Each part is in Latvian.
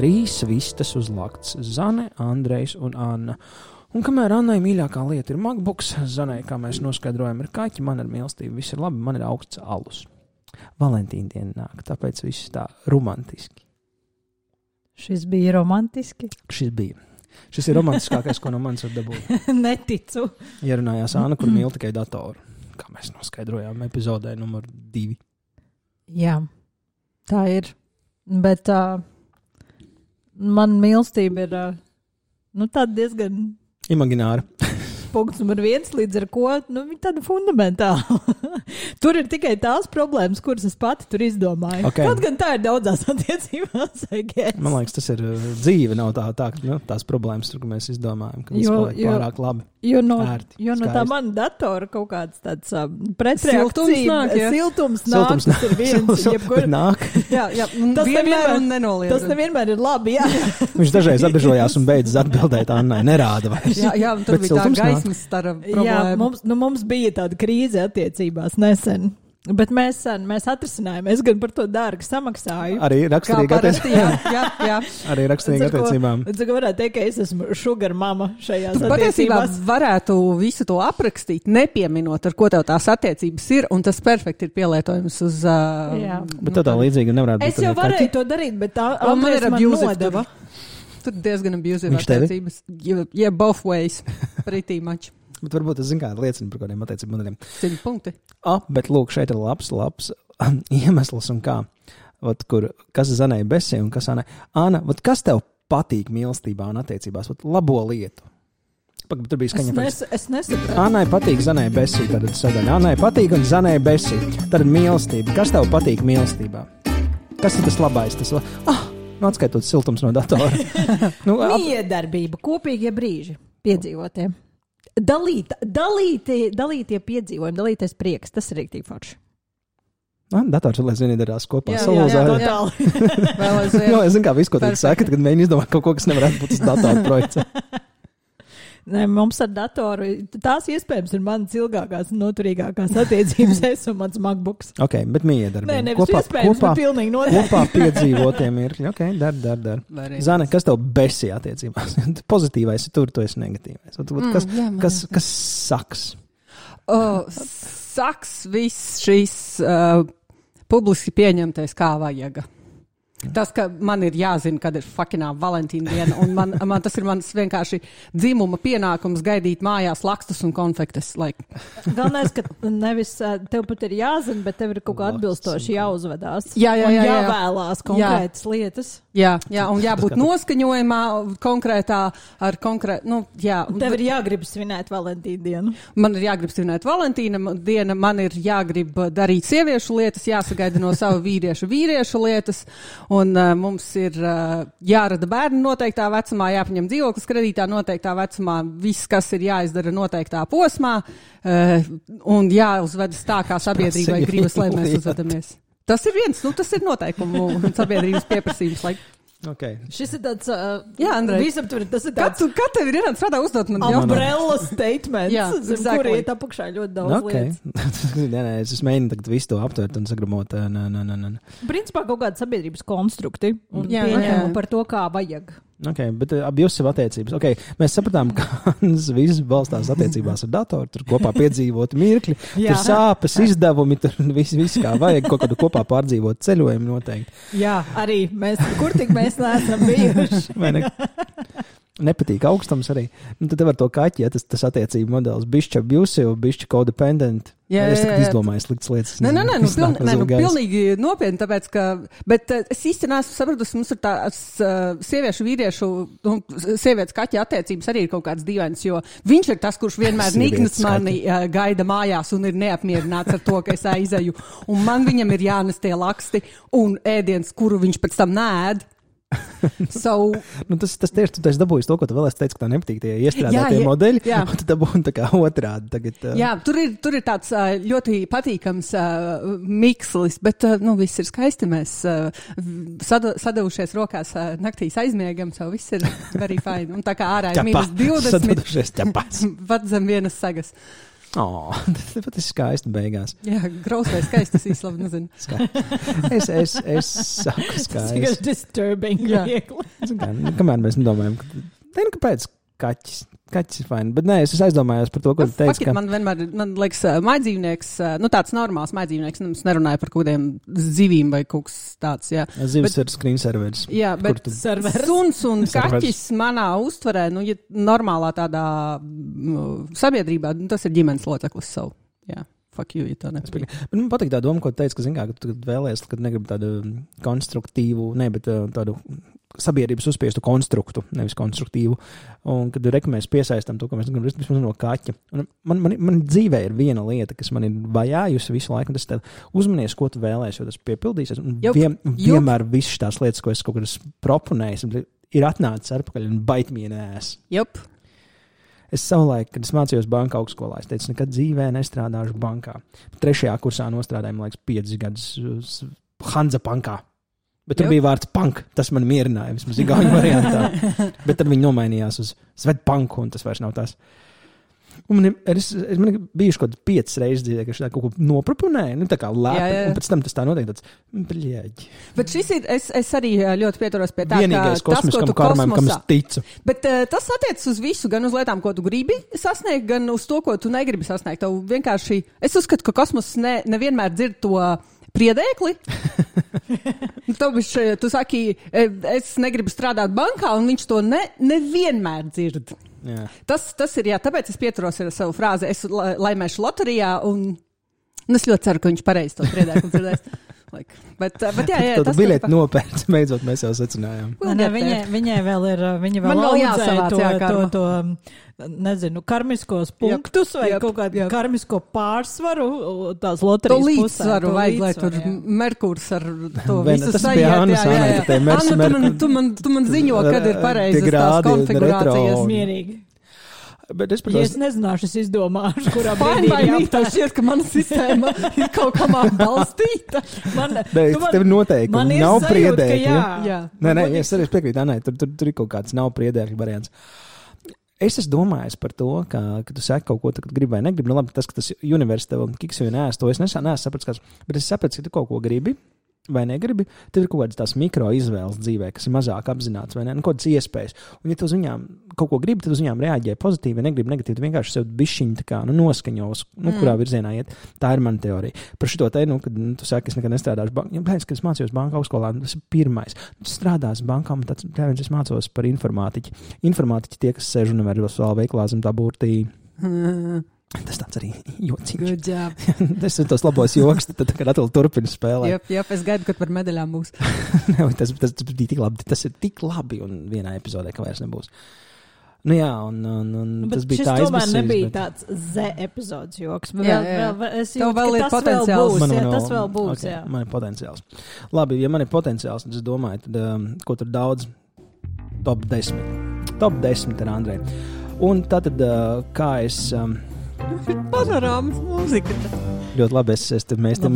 Trīs vistas uz lakts - Zane, Andrejs un Anna. Un kamēr Annai mīļākā lieta ir MacBooks, Zanai, kā mēs noskaidrojam, ir kaķi, man ir mīlestība, viss ir labi, man ir augsts alus. Valentīna diena nāk, tāpēc viss tā romantiski. Šis bija romantiski. Šis bija. Šis ir romantiskākais, ko no manis var dabūt. Neticu. Ierunājās Anna, kur mīl tikai datoru. Kā mēs noskaidrojām epizodē numur divi. Jā, tā ir. Bet uh, man mīlestība ir uh, nu, tāda diezgan Imagināri. punkts numur viens, līdz ar ko nu, viņa tāda fundamentāla. tur ir tikai tās problēmas, kuras es pati tur izdomāju. Ok. Kaut gan tā ir daudzās attiecībās. Man liekas, tas ir uh, dzīve, nav tā, tā nu, tās problēmas, tur, ko mēs izdomājam, ka Jo- jo- pārāk labi. Jo no, Ērti, jo no tā mana datora kaut kāds tāds um, Siltums pretreakcija, nāk, jā. siltums nāk, Siltums tas ir viens, jebkur, nāk. Jā, jā Tas vienmēr nevienmēr- un nenoliedzami. tas nevienmēr ir labi. Viņš dažreiz atbežojās un beidzas atbildēt Annai. Nerāda vairs. Jā, jā, tur Bet bija tā siltums gaismas stara jā problēma. mums, nu, mums bija tāda krīze attiecībās nesen. Bet mēs, sen- mēs atrisinājām, es gan par to dārgi samaksāju. Arī raksturīgi jā, attiecībām. jā, jā. Arī raksturīgi attiecībām. To varētu teikt, ka es esmu sugar mama šajās Tu patiesībā attiecībās. varētu visu to aprakstīt, nepieminot, ar ko tev tās attiecības ir, un tas perfekti ir pielietojams uz. Uh, Jā. Bet tā tā līdzīga nevarētu būt. Es jau varēju to darīt, bet tā man ir nodeva. Tur. Diezgan tevi? attiecības. Yeah, yeah, both ways. Pretty much. Bet varbūt tas zina, kāda liecina par kādiem attiecību modeļiem. Simt punkti. Ah, bet lūk, šeit ir labs, labs iemesls un kā. Vat, kur, kas zanēja besī un kas anē. Āna, vat, kas tev patīk mīlestībā un attiecībās? Vat, labo lietu. Pag, tur bija Es, skaņa. nes, es nesaprotu. Annai patīk zanēja besī, tad sadaļa. Annai patīk un zanēja besī. Tad mīlestība. Kas tev patīk mīlestībā? Kas ir tas labais? Tas, ah, nu, atskaitot siltums no datora. nu, ap, Miedarbība, kopīgie brīži, piedzīvotie. Dalīt, dalītie, dalītie piedzīvojumi, dalīties prieks, tas ir rīktīgi forši. ah, dators ir, lai zini, darās kopā. Jā, jā, jā, Totāli. Vēl Jā, aizvien. es zinu, kā visu, ko tu saki, kad mēģini izdomāt kaut ko, kas nevarētu būt tas datora projekts. Nē, mums ar datoru tās iespējams ir manas ilgākās un noturīgākās attiecības, es un mans MacBooks. Ok, bet miedarbība. Nē, nevis kopā, iespējams, kopā, bet pilnīgi noteikti. kopā piedzīvotiem mirkļi. Ok, dar, dar, dar. Variants. Zana, kas tev besī attiecībās? Pozitīvais ir tur, tu esi negatīvais. Ot, ot, Kas, Mm, jā, man kas, kas saks? Oh, saks viss šīs uh, publiski pieņemtais kā vajag. Tas, ka man ir jāzina, kad ir fucking Valentīna diena, un man, man tas ir mans vienkārši dzimuma pienākums gaidīt mājās lakstus un konfektes. Like, Galvenais, ka nevis tev pat ir jāzina, bet tev ir kaut kā atbilstoši jāuzvedās. Jā, jā, Un jā, jā. jāvēlās konkrētas lietas. jā, jā, un jābūt noskaņojumā konkrētā ar konkrētu, nu, jā. un Tev ir jāgrib svinēt Valentīnu dienu. Man ir jāgrib svinēt Valentīna dienu, man ir jāgrib darīt sieviešu lietas, jāsagaida no sava vīrieša vīriešu lietas, un uh, mums ir uh, jārada bērni noteiktā vecumā, jāpaņem dzīvoklis kredītā noteiktā vecumā, viss, kas ir jāizdara noteiktā posmā, uh, un jāuzvedas tā, kā sabiedrībai gribas, lai mēs uzvedamies. Tas ir viens, nu, tas ir noteikumu sabiedrības pieprasījums. Like, Okay. Šis ir tāds uh, visaptver, tas ir kā tāds tu, kā tev ir ienācis prātā uzdot man jautājumu? umbrella statements, Jā, zem exactly. kura iet apakšā ļoti daudz Ok. lietas. nē, nē, es mēģinu tagad visu to aptvert un sagrumot. ā, Nē, nē, nē, nē. Principā kaut kāda sabiedrības konstrukti un Jā, pieņēmumi jā. par to, kā vajag. Okay, bet jūs esat attiecības. Okay, mēs sapratām, ka viss balstās attiecībās ar datoru. Tur kopā piedzīvot mirkli, tur sāpes, izdevumi, tur viss, viss kā vajag, kaut kādu kopā pārdzīvot ceļojumu noteikti. Jā, arī mēs, kur tik mēs neesam bijuši. Nepatīk augstums arī. Nu, tad var to kaķi, ja tas, tas attiecību modelis bišķi abusive, bišķi codependent. Jā, es jā, tagad jā. izdomāju sliktas lietas. Nē, nē, nē, nu, piln, nē, nu, pilnīgi nopietni, tāpēc, ka, bet eh, es īsti neesmu sapratusi, mums ir tās uh, sieviešu, vīriešu, nu, sievietes kaķa attiecības arī ir kaut kāds dīvains, jo viņš ir tas, kurš vienmēr niknas mani uh, gaida mājās un ir neapmierināts ar to, ka es aizeju, un man viņam ir jānes tie laksti un ēdiens, kuru viņš pēc tam nēd. So, Nu, tas, tas tieši esi dabūjis to, ko tu vēl esi teicis, ka tā nepatīk tie iestrādātie Jā, jā, modeļi. jā. Un tu dabūji tā kā otrādi. Tagad, uh, Jā, tur ir, tur ir tāds ā, ļoti patīkams uh, mikslis, bet uh, nu, viss ir skaisti. Mēs uh, sada, sadavušies rokās uh, naktīs aizmiegam, so viss ir very fine. Un tā kā ārā ir mīnus 20, Sadodušies ķepās. pat zem vienas sagas. Oh, tas ir skaisti beigās. Jā, grausmē skaisti, tas īsti labi nezinu. Skaisti. Es, es, es saku Tas ir skaisti. disturbing. Jā. nu, Kamēr mēs nedomājam, ka, nu, kāpēc kaķis, kaķis ir fajn. Bet nē, es aizdomājos par to, ko tu teici. Faktiski Ka... man vienmēr, man liekas, maidzīvnieks, nu tāds normāls maidzīvnieks, nu, es nerunāju par kaut kādiem zivīm vai kaut kas tāds, jā. Zivs ir screensaveris. Jā, Kur bet tu- Serveris. suns un Serveris. kaķis manā uztverē, nu, ja normālā tādā mm, sabiedrībā, nu, tas ir ģimenes loceklis savu. Jā, fuck you, ja tā. Bet man patīk tā doma, ko tu teici, ka, zin kā, ka tu vēlēsies, ka negribi tādu konstruktīvu, ne, bet tādu sabiedrības uzspiestu konstruktu, nevis konstruktīvu. Un kad rekomendēs piesaistām to, ko mēs gribam vismaz no kaķa. Un man, man, man dzīvē ir viena lieta, kas man ir vajājusi visu laiku, un tas ir uzmanies, ko tu vēlēsies, jo tas piepildīsies. Un Jup, vien, jup. vienmēr visas tās lietas, ko es kaut kādā proponēju, ir atnācis atpakaļ un baitmienēs. Jup. Es savulaik, kad es mācījos banka augstskolā, es teicu, nekad dzīvē nestrādāšu bankā. Trešajā kursā nostrādāju, man liekas, piecus gadus Hanza bankā. Bet tur Jup. bija vārds punk. Tas man mierināja, vismaz igauņu variantā. Bet tad viņi nomainījās uz Svetbanku, un tas vairs nav tas. Un man, ir- es, es man ir bijuši kaut kāds piecas reizes dzīvē, ka tā kaut ko noproponēju, nu tā kā jā. un pēc tam tas tā notiek tāds, bļēģi. Bet šis ir, es, es arī ļoti pieturos pie tā, Vienīgais ka tas, ko tu karmam, kam es ticu. Bet uh, tas attiecas uz visu, gan uz lietām, ko tu gribi sasniegt, gan uz to, ko tu negribi sasniegt. Tev vienkārši, es uzskatu, ka kosmos ne, nevienmēr dzird to priedēkli. Tev bišķi, tu saki, e, es negribu strādāt bankā, un viņš to ne, nevienmēr dzird. Jā. Tas, tas ir, jā, tāpēc es pieturos ar savu frāzi, es la- laimēšu loterijā, un, un es ļoti ceru, ka viņš pareizi to priedēkli dzirdēs. Like, bet, uh, bet jā, jā, Tad tas biļeti nopērts, beidzot mēs jau secinājām. Nē, get viņai, viņai vēl ir, uh, viņa Man vēl vēl jāsavāc, to, jā, to, karma. to, nezinu, karmiskos punktus vai Jep, kaut kādu jep. karmisko pārsvaru tās To loterijas pusē, līdzsvaru to vajag, lai tur līdzsvaru, jā. Merkurs ar to Vena, visu Annas, Annai, ka te Mers- Anna, tu man, tu, man, tu man ziņo, kad ir Tie pareizas tās konfigurācijas. Mierīgi. Bet es par Ja es nezināšu, es izdomāšu, kurā brīdī nē, tev jāpērk. šķiet, ka mana sistēma ir kaut kā māk balstīta? Man, Nē, tu man- tev noteikti man ir nav sajūta, ka priedēkļa. jā. Jā. Nē, nē, es arī piekrītu Annai, tur, tur, tur ir kaut kāds nav priedēkļu variants. Es esmu domājis par to, ka, ka tu saki kaut ko, tad, kad gribi vai negribi. Nu, labi, tas, ka tas universitāte vēl kiks jau nēs, to es sapratis, kāds. Bet es sapratu, ka tu kaut ko gribi vai negribi. Tev ir kaut kādas tās mikro izvēles dzīvē, kas ir mazāk apzināts, vai ne? Nu, kaut kādas iespējas. Un, ja tu uz viņām kaut ko gribi, tad uz viņām reaģē pozitīvi, vai negribi negatīvi. Vienkārši sev bišķiņi tā kā nu, noskaņos, nu, kurā virzienā iet. Tā ir mana teorija. Par šo te, nu, kad nu, tu saki, es nekad nestrādāšu bankā. Ja, kad es mācījos banka augstskolā, nu, tas ir pirmais. Tu strādās bankā, un tāds, pēc, es mācos par informātiķu. Informātiķi tie, kas sēž universālā veiklā zem tā burtī. Tas tāds arī jocīgs. Good job. tas ir tos labos joks, tad, kad atkal turpina spēlēt. Jā, jā, es gaidu, kad par medaļām būs. tas, tas, tas bija tik labi. Tas ir tik labi, un vienā epizodē, ka vairs nebūs. Nu jā, un, un, un Nu, Bet tas bija šis tā tomēr nebija bet- tāds Z epizodes joks. Jā, Vēl, jā. vēl, es jūtu, vēl ir tas potenciāls. Vēl būs, Man jā, vēl- tas vēl būs. okay, jā. Man ir potenciāls. Labi, ja man ir potenciāls, tad es domāju, tad, um, ko tur daudz top 10. Top 10 ir Andrei. Un tad, uh, kā es. Um, Panorāmas mūzika. Ļoti labi. Es, es te, mēs, Nu,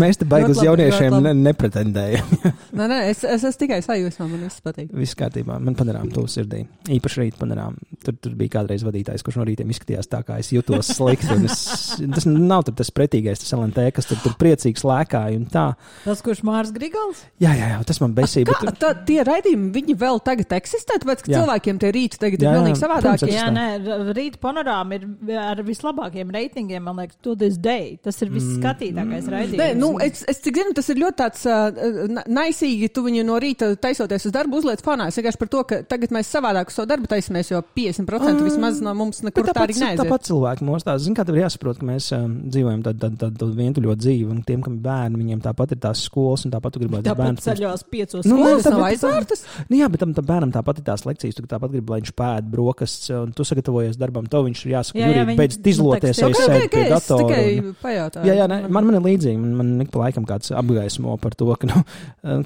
mēs te baigi uz jauniešiem ne, nepretendējam. Nē, nē, es, es esmu tikai sajūsmā, man viss patīk. Viss kārtībā. Man panorāma to sirdī. Īpaši rīt panorāma. Tur, tur bija kādreiz vadītājs, kurš no rītiem izskatījās tā, kā es jutos slikti. un Es, tas nav tur tas pretīgais, tas LNT, kas tur, tur priecīgs lēkāja un tā. Tas, kurš Mārs Grigals? Jā, jā, jā tas man besīja. Kā, tā, tie raidījumi, viņi vēl tagad eksistē, tāpēc, ka Jā. cilvēkiem tie rīti tagad ir Jā, jā, pilnīgi savādāk. Jā, nē, rīt panorāma ir ar vislabākajiem reitingiem, man liekas, to this day. Tas ir visskatītākais raidījums. Nē, nu, es, es cik zinu, tas ir ļoti tāds uh, na- naisīgi. Tu viņu no rīta taisoties uz darbu uzliec fonā. Es vienkārši par to, ka tagad mēs savādāk uz savu darbu taisamies, jo 50% vismaz no mums nekur Bet tā arī tāpat, neaiziet. tāpat cilvēki mostās. Ziniet, kā tev ir jāsaprot, ka mēs um, dzīvojam tādu tā, tā, tā vientuļo dzīvi, un tiem, kam ir bērni, viņiem tāpat ir tās skolas, un tāpat tu gribētu Tāpat bērnus. ceļos piecos. Nu, Skolas nav tāpat- aizvērtas. Nu, jā, bet tam, tam bērnam tāpat ir tās lekcijas. Tu tāpat gribi, lai viņš pēta brokastis, un tu sagatavojies darbam. Tev viņš ir jāsaka, Jā, jā, Jurī, viņi- beidz nu, izloties, ok, sēdu ok, pie datora. tikai un- pajautāju. Jā, jā, nē, man, man ir līdzīgi. Man, man ik pa laikam kāds apgaismo par to, ka, nu,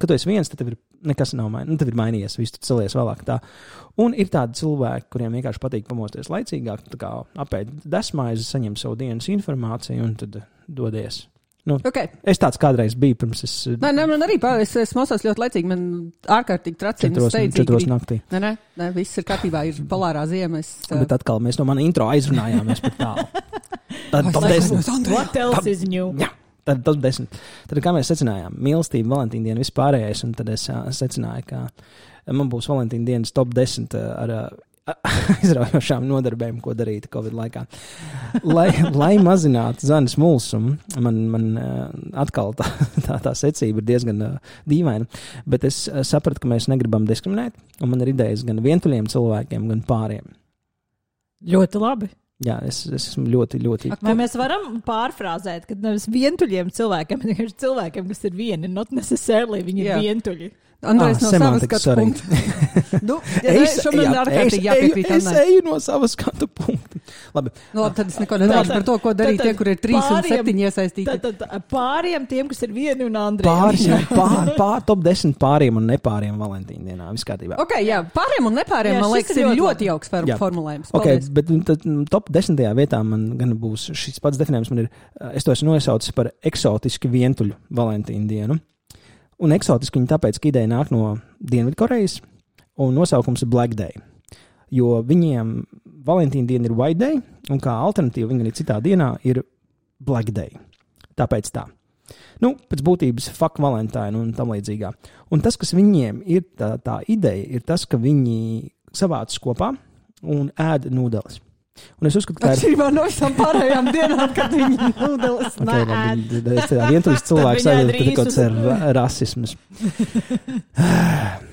ka tu esi viens, tad tev ir nekas nav mainījies. Nu, tev ir mainījies, viss tu celies vēlāk. Tā. Un ir tādi cilvēki, kuriem vienkārši patīk pamosties laicīgāk, tā kā apēst desmaizi, saņemt savu dienas informāciju un tad dodies. Okay. Es tāds kādreiz biju pirms es eh, Nē, nē, man arī pārāk, es, es mostos ļoti laicīgi, man ārkārtīgi tracina četros, četros naktī. Nē, nē, nē, viss ir kārtībā, ir polārā ziema. Es, uh, Bet atkal mēs no mana intro aizrunājāmies par tālu. Tad top Ai, 10. Andrej. What else is new? Jā. Tad top 10. Tad kā mēs secinājām, mīlestība, Valentīna diena vispārējais, un tad es ā, secināju, ka man būs Valentīna dienas top 10 ar ā, aizraujošām nodarbēm, ko darīt Covid laikā. Lai, lai mazinātu zanes mulsumu, man, man ā, atkal tā, tā, tā secība ir diezgan ā, dīvaina, bet es ā, sapratu, ka mēs negribam diskriminēt, un man ir idejas gan vientuļiem cilvēkiem, gan pāriem. Ļoti labi. Jā, es, es esmu ļoti, ļoti. Vai mēs varam pārfrāzēt, ka nevis vientuļiem cilvēkiem, bet vienkārši cilvēkiem, kas ir vieni, not necessarily viņi ir Jā. vientuļi. Andrejs Ah, no savas skatu punkta. nu, ja es, Es, šo man jā, es, eju, jāpiekrīt. es eju no savas skatu punkta. Labi, Nu, labi, tad es neko neteikšu par to, ko darīt tie, kur ir trīs un pāriem- septiņi iesaistīti. Tad, tad pāriem tiem, kas ir vieni un Andrejs. pāris, pār, pār, top 10 pāriem un nepāriem Valentīna dienā. Viss kārtībā. Ok, jā, pāriem un nepāriem, Jā, man liekas, ir ļoti ļoti jauks for Jā. formulējums. Paldies. bet nu, tad, mm, top 10. vietā man gan būs šis pats definējums. Man ir, eh, es to esmu nosaucis par eksotiski vientuļu Valentīna dienu. Un eksotiski viņi tāpēc, ka ideja nāk no Dienvidkorejas, un nosaukums ir Black Day. Jo viņiem Valentīna diena ir White Day, un kā alternatīva viņa arī citā dienā ir Black Day. Tāpēc tā. Nu, pēc būtības, fuck Valentīna un tam līdzīgā. Un tas, kas viņiem ir tā, tā ideja, ir tas, ka viņi savāc kopā un ēd nūdeles. Un es uzskatu, ka tā ir. Atšķirībā no visām pārējām dienām, kad viņi nūdeles Okay, nē. tas ir vientuļš cilvēks, aizjūt, ka kaut kāds ir ra- rasisms.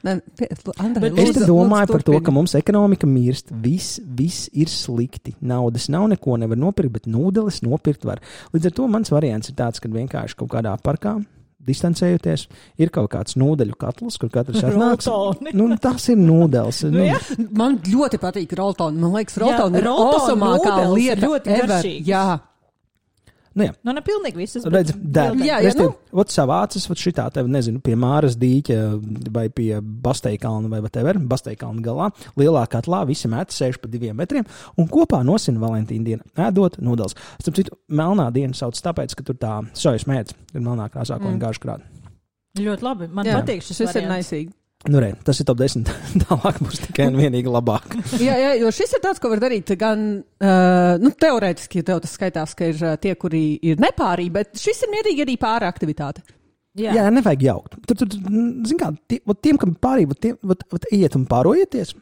Nē, Bet Es lūdzu, domāju lūdzu, par to, ka mums ekonomika mirst, viss, viss ir slikti. Naudas nav, neko nevar nopirkt, bet nūdeles nopirkt var. Līdz ar to mans variants ir tāds, ka vienkārši kaut kādā parkā. Distancējoties, ir kaut kāds nūdeļu katls, kur katrs. Roltoni. Nu, tas ir nūdeles. Nu, jā. Man ļoti patīk roltoni. Man liekas, Jā, roltoni ir ir lieta. ļoti ever. garšīgas. Jā, nu, jā. Nu, ne pilnīgi visas. Redz, der. Jā, jā, nu. Ot savācis, ot šitā tev, nezinu, pie Māras dīķa vai pie Basteikalna vai whatever, Basteikalna galā, lielā katlā, visi met sēž pa diviem metriem un kopā nosina Valentīna dienu, ēdot nūdeles. Starp citu, melnā diena sauc tāpēc, ka tur tā sojas mēdz ir melnā krāsā, ko viņi gāž krāt. Ļoti labi. Man jā. patīk šis. šis ir variants. naisīgi. Nu, re, tas ir top 10. Tālāk būs tikai un vienīgi labāk. jā, jā, jo šis ir tāds, ko var darīt gan uh, nu, teorētiski, ja tev tas skaitās, ka ir uh, tie, kuri ir nepārīgi, bet šis ir mierīgi arī pāri aktivitāte. Jā, jā nevajag jaukt. Tur, tur, tur zin kā, tie, ot tiem, kam pārī, ot tiem, ot, ot, iet un pārojieties.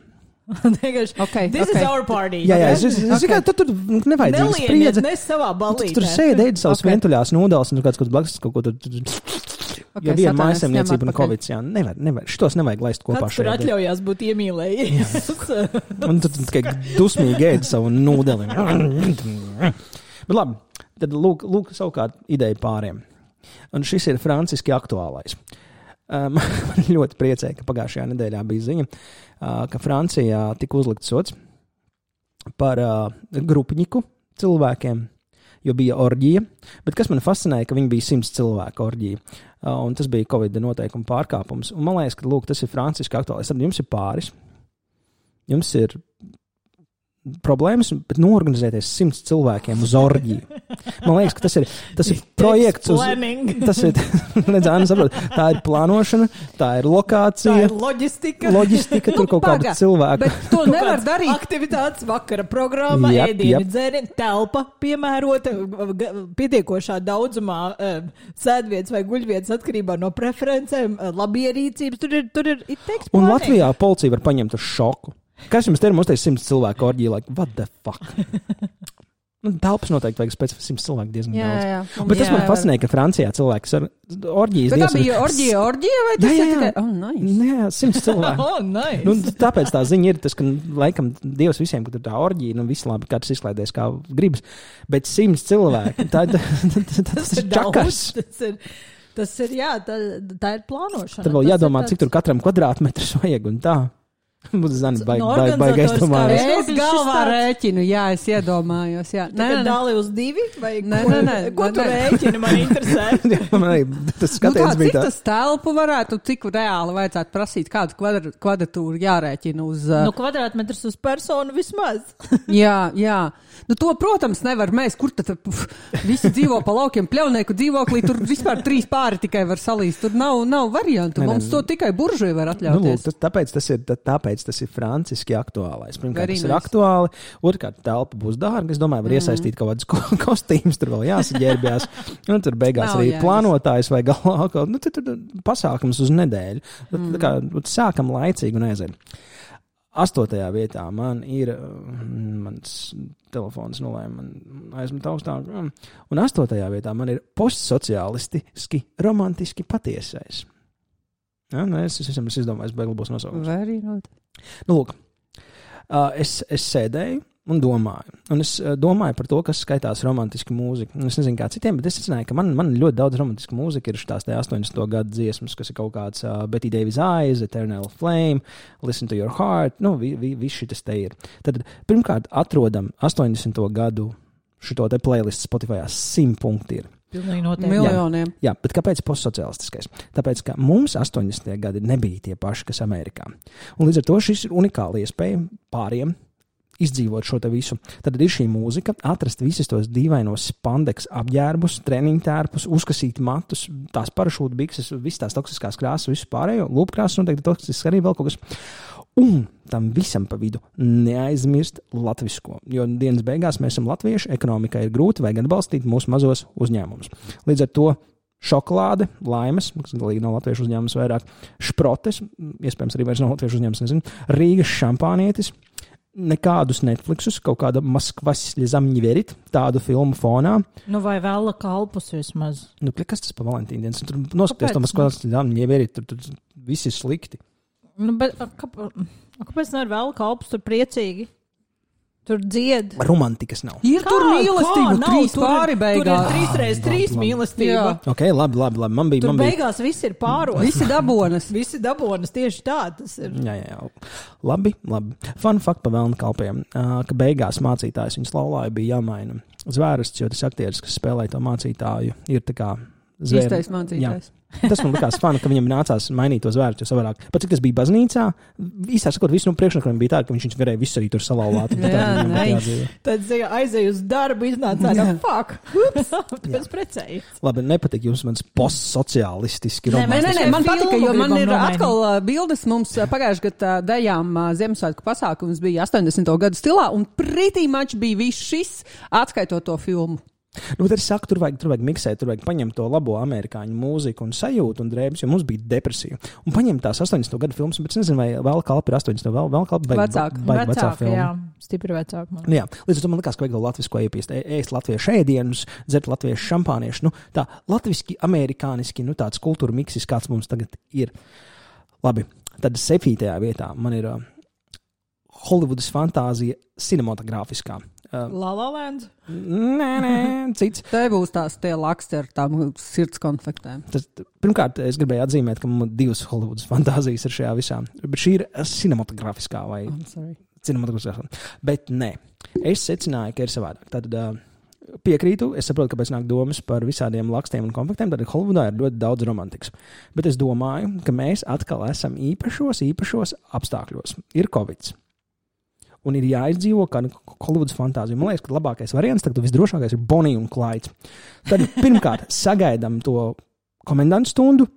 Vienkārši, Okay, This okay. is our party. Jā, jā, okay? es, es, okay. tur, tur nevajag spriedzi. Nelieniet ne savā Tu balītē. tur sēdi, ēdi savus Ok. okay. vientuļās nūdeles, un kāds, kāds blakus kaut ko tur. tur Okay, Satānis, mājasemniecība ņem un covid. Jā, nevar, nevar. Šitos nevajag laist kopā Kāds tur atļaujās būt iemīlējies? Un tu tikai dusmīgi ēdi savu nūdeli. Bet labi, tad lūk, lūk savukārt ideja pāriem. Un šis ir franciski aktuālais. Um, man ļoti priecē, ka pagājušajā nedēļā bija ziņa, ka Francijā tika uzlikts sots par uh, grupņiku cilvēkiem, jo bija orģija. Bet kas man fascinēja, ka viņi bija simts cilvēku orģija. Uh, un tas bija Covid noteikuma pārkāpums. Un man liekas, ka lūk, tas ir franciski aktuālais. Tad jums ir pāris, jums ir problēmas, bet norganizēties simts cilvēkiem uz orģiju. Man liekas, ka tas ir, tas ir projekts uz. Tas ir, redz, Anna, saprot, tā ir plānošana, tā ir Tā lokācija, ir loģistika. loģistika, tur kaut kāda Paga, cilvēka. Bet to Kaut nevar darīt. Aktivitātes, vakara programma, Jep, ēdienu, jep. dzērienu, telpa piemērota, pietiekošā daudzumā eh, sēdvietas vai guļvietas atkarībā no preferencēm, eh, labierīcības. Tur ir, tur ir, it takes Un planning. Latvijā policija var paņemt uz šoku. Kas jums te ir? Ir simts cilvēku orģija, like, what the fuck? Nu, Telpas noteikti vajag pēc simts cilvēku diezgan Jā, daudz. jā. Bet tas Jā, man fascinē, ka Francijā cilvēks ar orģijas Bet tā bija orģija, orģija vai tas Jā, jā, jā. tikai? Oh, nice. Nē, simts cilvēku. Oh, nice. Nu, tāpēc tā ziņa ir tas, ka laikam Dievs visiem, ka tur tā orģija, nu viss labi, katrs izklaidies kā gribas. Bet simts cilvēku, tā, tā, tā, tā, tas ir čakars. Tas ir, tas ir, jā, tā, tā ir plānošana. Tad vēl jādomā, tāds- cik tur katram kvadrātmetrs vajag un tā. Būtu No baigi, baigi organizatoriskā aizdomājies. viedokļa Es galvā rēķinu, jā, es iedomājos. Jā. Nē, nē, dāli uz divi, vai Nē, ko, nē, nē, ko nē, tu nē. rēķini man interesē? Man arī tas Nu, skatiens tā, bija cik tāds. tas telpu varētu, cik reāli vajadzētu prasīt, kādu kvadra, kvadratūru jārēķina uz. Uh, Nu, kvadrātmetrs uz personu vismaz. Jā, jā. Nu, to, protams, nevar mēs, kur tad puf, visi dzīvo pa laukiem, pļaunieku dzīvoklī, tur vispār trīs pāri tikai var salīst. Tur nav, nav variantu. Mums to tikai buržuji var Nu, lūk, atļauties. tāpēc, tas ir, tā- tāpēc tas ir franciski aktuālais. Pirmkārt, tas ir aktuāli. Otrkārt, telpa būs dārga. Es domāju, var Mhm. iesaistīt kaut kādus ko- kostīmus, tur vēl jāsaģērbjās. Un tur beigās Nav arī jāies. plānotājs vai galvā kaut nu, tur pasākums uz nedēļu. Mhm. tā kā, sākam laicīgi un aizēj. Astotajā vietā man ir mm, mans telefons, nu, lai man aizmet augstāk. Mm. Un astotajā vietā man ir postsociālistiski, romantiski patiesais. Ja, nu, es, es esmu izdomājis, beigu būs nosaukums. Very good. Nu, lūk, es, es sēdēju un domāju. Un es domāju par to, kas skaitās romantiska mūzika. Un Es nezinu, kā citiem, bet es secināju, ka man, man ļoti daudz romantiska mūzika ir šīs 80. gadu dziesmas, kas ir kaut kāds uh, Betty Davis Eyes, Eternal Flame, Listen to Your Heart. Nu, vi, vi, viss šis te ir. Tad pirmkārt atrodam 80. gadu šo te playlistu Spotify 100 punkti. Ir. Pilnīgi noteikti. Miljoniem. Jā, bet kāpēc postsociālistiskais? Tāpēc, ka mums 80. gadi nebija tie paši, kas Amerikā. Un līdz ar to šis ir unikāla iespēja pāriem izdzīvot šo te visu. Tad ir šī mūzika, atrast visus tos dīvainos spandeks apģērbus, treniņu tērpus, uzkasīt matus, tās parašūtu bikses, visas tās toksiskās krāsas, visu pārējo, lūpkrāsas, noteikti toksisks arī vēl kaut kas. Un tam visam pa vidu neaizmirst latvisko, jo dienas beigās mēs esam latvieši, ekonomikai ir grūti, vajag atbalstīt mūsu mazos uzņēmumus. Līdz ar to šokolāde, laimes, kas galīgi nav latviešu uzņēmums, vairāk šprotes, iespējams, arī vairs nav latviešu uzņēmums, nezinu, Rīgas šampānietis, nekādus Netflixus, kaut kāda Maskvas ļezamņi verit, tādu filmu fonā. Nu, vai vēl kalpus vismaz? Nu, kas tas par Valentīnu dienas? Tur noskaties to Kāpēc? Maskvas ļezamņi verit, tur, tur viss ir slikti. Nu, bet, kāpēc nevar vēl kalpus tur priecīgi? Tur dzied. Romantikas nav. Ir tur mīlestība, Nav, trīs tur ir- pāri Tur beigās. ir trīs reizes trīs labi. mīlestība. Jā. Ok, labi, labi, labi. Man bija, Tur man bija beigās viss ir pāros. Visi dabonas. Visi dabonas tieši tā tas ir. Jā, jā, jā. Labi, labi. Fun fact par Vēlnu kalpiem, uh, ka beigās mācītājs viņas laulāja bija jāmaina zvērsts, jo tas aktieris, kas spēlēja to mācītāju, ir tā kā zvēr- Īstais mācītājs. Tas man likās fani, ka viņam nācās mainīt to zvērstu, jo savādāk. Pat cik tas bija baznīcā, īsā sakot, visu no priekšnakiem bija tā, ka viņš, viņš varēja visu arī tur salauzāt. Tad aizēju uz darbu, iznāca no fuck. Ups, Tāpēc precējies. Labi, nepatīk jums mans postsociālistiski Nē, Nē, nē, nē, man patika, jo man ir atkal bildes. Mums pagājušajā gadā dejām Ziemassvētku pasākums bija 80. gadu stilā, un pretī mačs bija viss šis, atskaitot to filmu. Nu, bet es saku, tur vajag, tur vajag miksēt, tur vajag paņemt to labo amerikāņu mūziku un sajūtu un drēbes, jo mums bija depresija. Un paņemt tās 80. gadu filmas, bet es nezinu, vai vēl kalpa ir 80. vēl, vēl kalpa vai Vecāka. Vecāka, jā, stipri vecāka. Nu, jā, līdz ar to man liekas, ka vajag to latviešu iepiest, ē- ēst latviešu ēdienus, dzert latviešu šampāniešu. Nu, tā latviski, amerikāniski, nu, tāds kultūra miksis, kāds mums tagad ir. Labi, tad septītajā vietā man ir uh, Holivudas fantāzija cinematogrāfiskā. Uh, La La Land. nē, nē, cits. Te būs tās tie laksti ar tām sirds konfektēm. Tas, pirmkārt, es gribēju atzīmēt, ka man divas Holivudas fantāzijas ir šajā visā. Bet šī ir cinematogrāfiskā vai I'm sorry. cinematogrāfiskā. Bet nē, es secināju, ka ir savādāk. Tad uh, piekrītu, es saprotu, kāpēc nāk domas par visādiem lakstiem un konfektiem. Tad Holivudā ir ļoti daudz romantikas. Bet es domāju, ka mēs atkal esam īpašos, īpašos apstākļos. Ir Covid. Un ir jāizdzīvo kāda Holivudas fantāzija. Man liekas, ka labākais variants, tad visdrošākais ir Bonija un Klaids. Tad pirmkārt sagaidām to komendantu stundu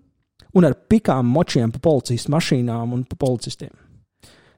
un ar pikām močiem pa policistu mašīnām un pa policistiem.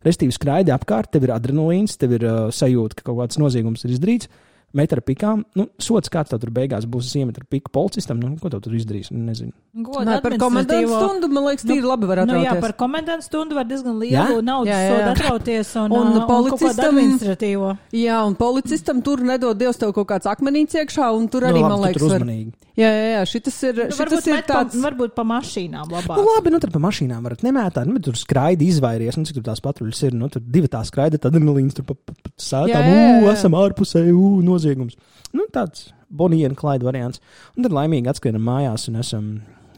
Restīvi skraidi apkārt, tev ir adrenalīns, tev ir uh, sajūta, ka kaut kāds noziegums ir izdarīts. Met ar pikām, nu, sots kāds tur beigās būs iemet ar piku policistam, nu, ko tur izdarīs, nu, nezinu. Godu Nē, par administratīvo- stundu, man liekas, tīri labi var Nu, jā, atrauties. par komandantu stundu var diezgan Jā? lielu Jā, jā, sodu jā. atrauties un, Un un, un policistam- administratīvo. Jā, un policistam tur nedod Dievs tev kaut kāds akmenīts iekšā, un tur arī, nu, man labi, tu liekas, tur var... uzmanīgi. Jā, jā, jā, šitas ir, Nu, šitas varbūt, ir met pa, tāds... varbūt pa mašīnām labāk. Nu, labi, nu, tad pa mašīnām varat nemētāt, nu, tur skraidi izvairies, nu, cik tur tās patruļas ir, nu, tur divi tā skraida, tad adrenalīns tur pa, pa, pa sētām, Jā, jā, jā. ū, esam ārpusē, ū, noziegums. Nu, tāds Bonija un Klaida variants. Un tad laimīgi atskrienam mājās un esam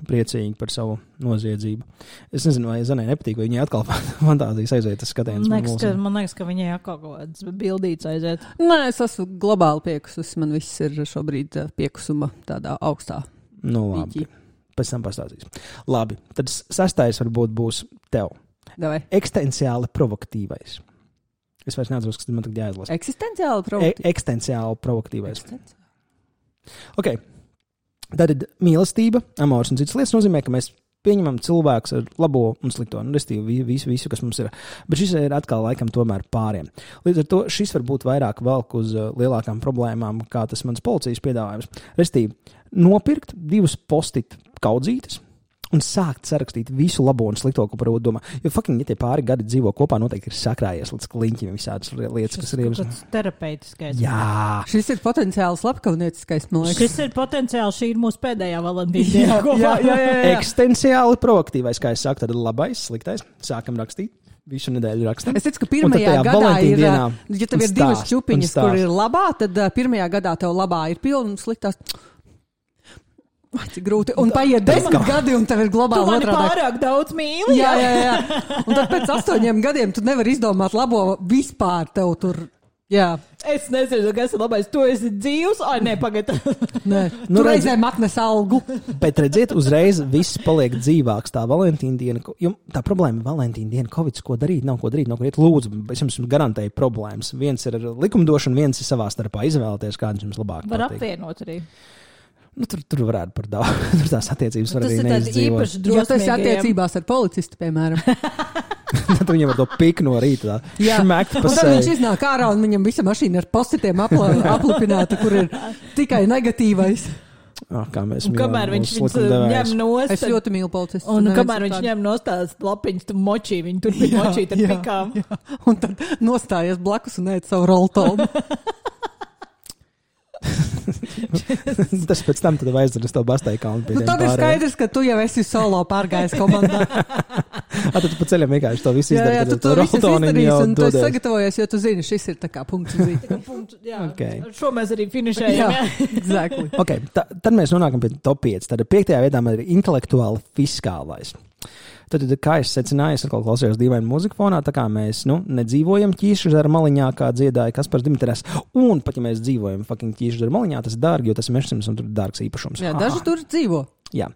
priecīgi par savu noziedzību. Es nezinu, vai Zanai nepatīk, vai viņai atkal fantāzijas aiziet tas skatiens. Man liekas, ka, man liekas, ka viņai atkal kaut kāds bildīts aiziet. Nē, es esmu globāli piekusus. Man viss ir šobrīd eh, piekusuma tādā augstā Nu, labi. līķī. Pēc tam pastāstīs. Labi, tad sastais varbūt būs tev. Davai. Eksistenciāli provokatīvais. Es vairs neatceros, kas man tagad jāizlasa. Eksistenciāli E problēma. eksistenciāli provokatīvais. Ok. Tad mīlestība, amors un citas lietas nozīmē, ka mēs pieņemam cilvēku ar labo un slikto, nu, respektīvi, visu, visu, kas mums ir. Bet šis ir atkal laikam tomēr pāriem. Līdz ar to šis var būt vairāk velk uz uh, lielākām problēmām, kā tas mans policijas piedāvājums. Respektīvi, nopirkt divus postit kaudzītes. Un sākt sarakstīt visu labo un slikto, ko par to domā. Jo, fucking, ja tie pāri gadi dzīvo kopā, noteikti ir sakrājies līdz kliņķim visādas lietas, kas ir kaut ievainotas. kāds terapeitiskais. Jā, Šis ir potenciāls slepkavnieciskais, man liekas. Šis ir potenciāls, šī ir mūsu pēdējā valentīna diena. jā, jā, jā, jā. Eksistenciāli proaktīvais, kā es saku, tad labais, sliktais. Sākam rakstīt. Visu nedēļu rakstām. Es teicu, ka pirmajā gadā ir, dienā ja tev ir divas stāst, čupiņas, un kur ir labā, tad uh, pirmajā gadā tev labā ir pilna un sliktās. Cik grūti. Un paiet desmit gadi, un tev ir Tu globāli mani otrādi. pārāk daudz mīli. Jā, jā, jā. Un tad pēc astoņiem gadiem tu nevari izdomāt labo vispār tev tur. Jā, Es nezinu, kas ir labais. Tu esi dzīvs. Ai, nē, pagaidi. nē. Nu, redzi- reizēm atnes algu. Bet redziet, uzreiz viss paliek dzīvāks. Tā Valentīna diena, ko- jo tā problēma ir Valentīna diena, Covid, ko darīt, nav ko darīt, nav ko darīt. Lūdzu, es jums garantēju problēmas. Viens ir ar likumdošanu, viens ir savā starpā izvēlēties, kāds jums labāk Var patīk. apvienot arī. Nu, tur, tur varētu par daudz. Tur tās attiecības var Tas arī ir tāds neizdzīvot. īpašs Jo tas ir attiecībās ar policistu, piemēram. Tad viņam ar to piku no rīta. Un pa tad viņš seju. iznāk ārā un viņam visa mašīna ar postitiem aplipināta, kur ir tikai negatīvais. Oh, kā mēs Un kamēr viņš ņem nost, Es ļoti mīlu policistu. un neviens kamēr viņš ņem nost tās lapiņas, tu močī, viņi turpina močīt ar jā, pikām. jā. Un tad nostājies blakus un ēd savu roltonu. Tas pēc tam tad aizdzēra uz to bastai kalnu. nu, tad ir skaidrs, ka tu jau esi solo pārgājis komandā. Ā, tad tu pa ceļam vienkārši to visu jā, jā, izdari. tu to visu jau un tu esi sagatavojies, jo tu zini, šis ir tā kā punkts. uz i. Punkts, jā, Okay. Šo mēs arī jā, finišējam. jā. exactly. Okay, ta, tad mēs nonākam pie top 5. Tad piektajā vietā man ir intelektuāli fiskālais. Tad, kā es secināju, es atkal klausījos dīvainu mūziku fonā, tā kā mēs nu, nedzīvojam ķīšu ar maliņā, kā dziedāja Kaspars Dimitris. Un pat ja mēs dzīvojam fucking ķīšu ar maliņā, tas ir dārgi, jo tas ir mežsims un tur ir dārgs īpašums. Jā, daži ha. tur dzīvo. Jā,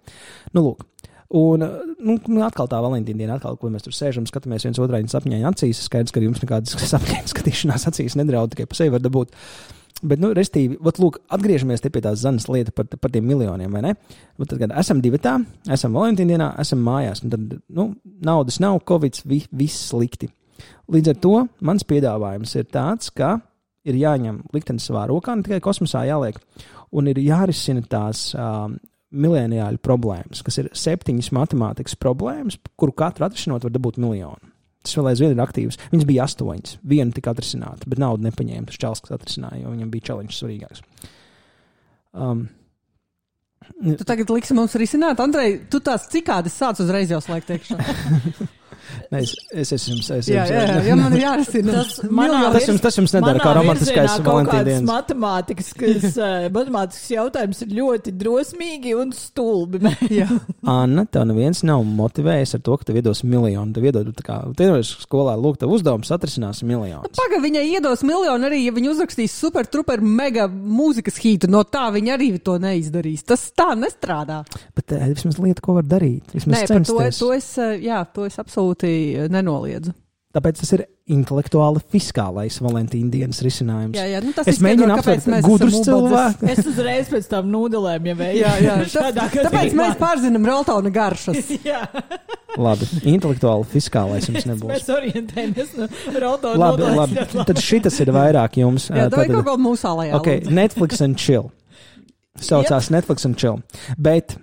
nu, lūk. Un nu, nu, atkal tā Valentīna diena, atkal, ko mēs tur sēžam, skatāmies viens otrā sapņā acīs. Skaidrs, ka jums nekādas sapņu skatīšanās acīs nedraud, tikai pa sevi var dabūt. Bet, nu, restīvi, vat, lūk, atgriežamies pie tās zanas lietas par, par tiem miljoniem, vai ne? Vat, tad, kad esam divi tā, esam Valentīna dienā, esam mājās, un tad, nu, naudas nav, covid, vi, viss slikti. Līdz ar to mans piedāvājums ir tāds, ka ir jāņem liktenis savā rokā, ne tikai kosmosā jāliek, un ir jārisina tās um, mileniāļu problēmas, kas ir septiņas matemātikas problēmas, kuru katru atrisinot var dabūt miljonu. Tas vēl aizvien ir aktīvs. Viņas bija astoņas. Viena tika atrisināta, bet naudu nepaņēma. Tas čels, kas atrisināja, jo viņam bija challenge svarīgāks. Um, Tu tagad liksi mums risināt, Andrej, tu tās cikādas sāc uzreiz jau slēgt iekšā. ne, es, es, es jums es, Jā, jā, jā, ja man ir jārisina. Tas manā Tas jums, tas jums nedara kā romantiskais dienas. Matemātikas, kas, uh, matemātikas jautājums ir ļoti drosmīgi un stulbi. Jā. Anna, tev neviens nav motivējis ar to, ka tev iedos miljonu. Tev iedod, tā kā tev skolā, lūk, tev uzdevums atrisinās miljonu. Pagaid, viņai iedos miljonu arī, ja viņa uzrakstīs super, super, mega mūzikas hītu. No tā viņa arī to neizdarīs. Tas tā nestrādā. Bet eh, vismaz lieta, ko var darīt. Vismaz Nē, to, to, es, eh, jā, to es absolūti eh, nenoliedzu. Tāpēc tas ir intelektuāli fiskālais Valentīna dienas risinājums. Jā, jā, nu tas Es mēģinu mēs gudrus cilvēkus. Es uzreiz pēc tam nūdelēm jau vēju. Jā, jā. Šādā Tas, tāpēc gadījumā. mēs pārzinām Roltona garšas. Jā, Labi, intelektuāli fiskālais jums nebūs. mēs orientējamies no Roto Labi, labi. Tad šis ir vairāk jums. Jā, Ā, tā ir kaut kāda mūsālajā. Ok, Netflix and chill. Saucās yep. Netflix and chill. Bet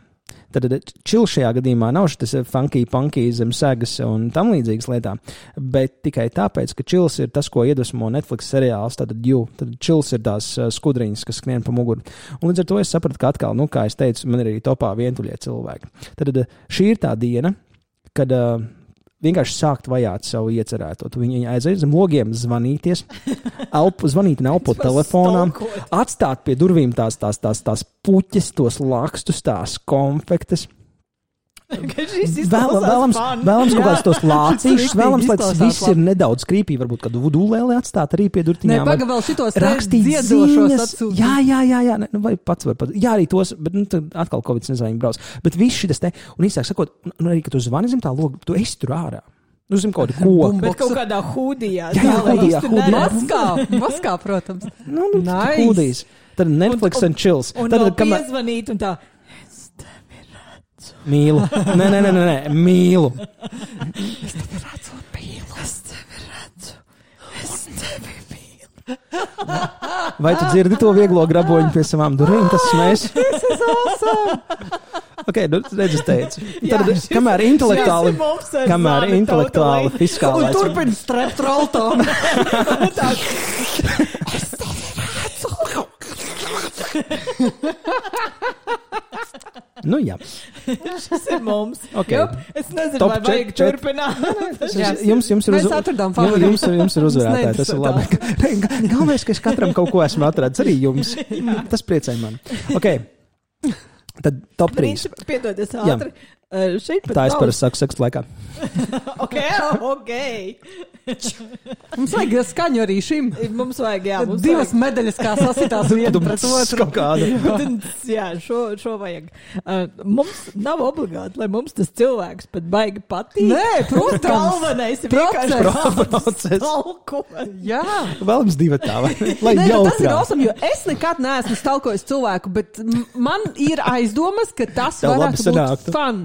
tad chill šajā gadījumā nav šis funky, punky zem segas un tam līdzīgas lietām. Bet tikai tāpēc, ka chills ir tas, ko iedvesmo Netflix seriāls, tad jū, tad chills ir tās uh, skudriņas, kas skrien pa muguru. Un līdz ar to es sapratu, ka atkal, nu, kā es teicu, man ir arī topā vientuļie cilvēki. Tad uh, šī ir tā diena, kad uh, vienkārši sākt vajāt savu iecerēto. Tu viņai aiziet zem logiem, zvanīties, elpu, zvanīt un elpot telefonām, atstāt pie durvīm tās, tās, tās, tās puķes, tos lakstus, tās konfektes. Ka šis Vēl, izklausās vēlams, vēlams kaut kāds tos lācīšus, vēlams, lai tas viss ir nedaudz krīpī, varbūt kādu vudulēli atstāt arī pie Nē, durtiņām. vai pagaidi vēl šitos Rakstīt ziņas. Jā, jā, jā, jā, ne, nu, vai pats var pat. Jā, arī tos, bet nu, tad atkal Covid nezinu, viņi brauc. Bet viss šis te, un īsāk sakot, un- un arī, ka tu zvani zem tā loga, tu esi tur ārā. Nu, zem kaut koka. Bet kaut kādā hūdijā. Jā, jā, hūdijā, hūdijā. Maskā, maskā, protams. Nu, nu, Nice. kūdīs. Tad Netflix Un- un, and chills. Un Tad, kamēr piezvanīt un tā. Mīlu. Nē, nē, nē, nē, nē mīlu. Vai tu dzirdi to vieglo graboņu pie savām durvīm? Tas mēs. Ok, nu, redz, es teicu. Tad, šis- kamēr intelektuāli, šis ir kamēr intelektuāli fiskālais. Turpin strept roltom. Nu, jā. Tas ir mums. Ok. Jup, es nezinu, Top vai vajag čet- turpināt. Jā. Jums, jums ir Mēs uzva- atradām Jums, jums, jums ir uzvarētāji. Tas ir labi. Galvenais, ka es katram kaut ko esmu atradis. Arī jums. Tas priecē mani. Ok. Tad top 3. Viņš piedodies Jā. ātri. Uh, Tā es parasti saku seksu laikā. Ok, ok. Mums vajag skaņu arī šim. Mums vajag, jā, mums Divas vajag. medaļas, kā sasitās viena pret otru. Jā, šo, šo vajag. Uh, mums nav obligāti, lai mums tas cilvēks pat baigi patīk. Nē, protams. Galvenais ir vienkārši Process. Jā. Vēl mums divi tā, vai? Lai Nē, jau nu, tas ir awesome, jo es nekad neesmu stalkojis cilvēku, bet man ir aizdomas, ka tas Tev varētu būt sanāktu. fun.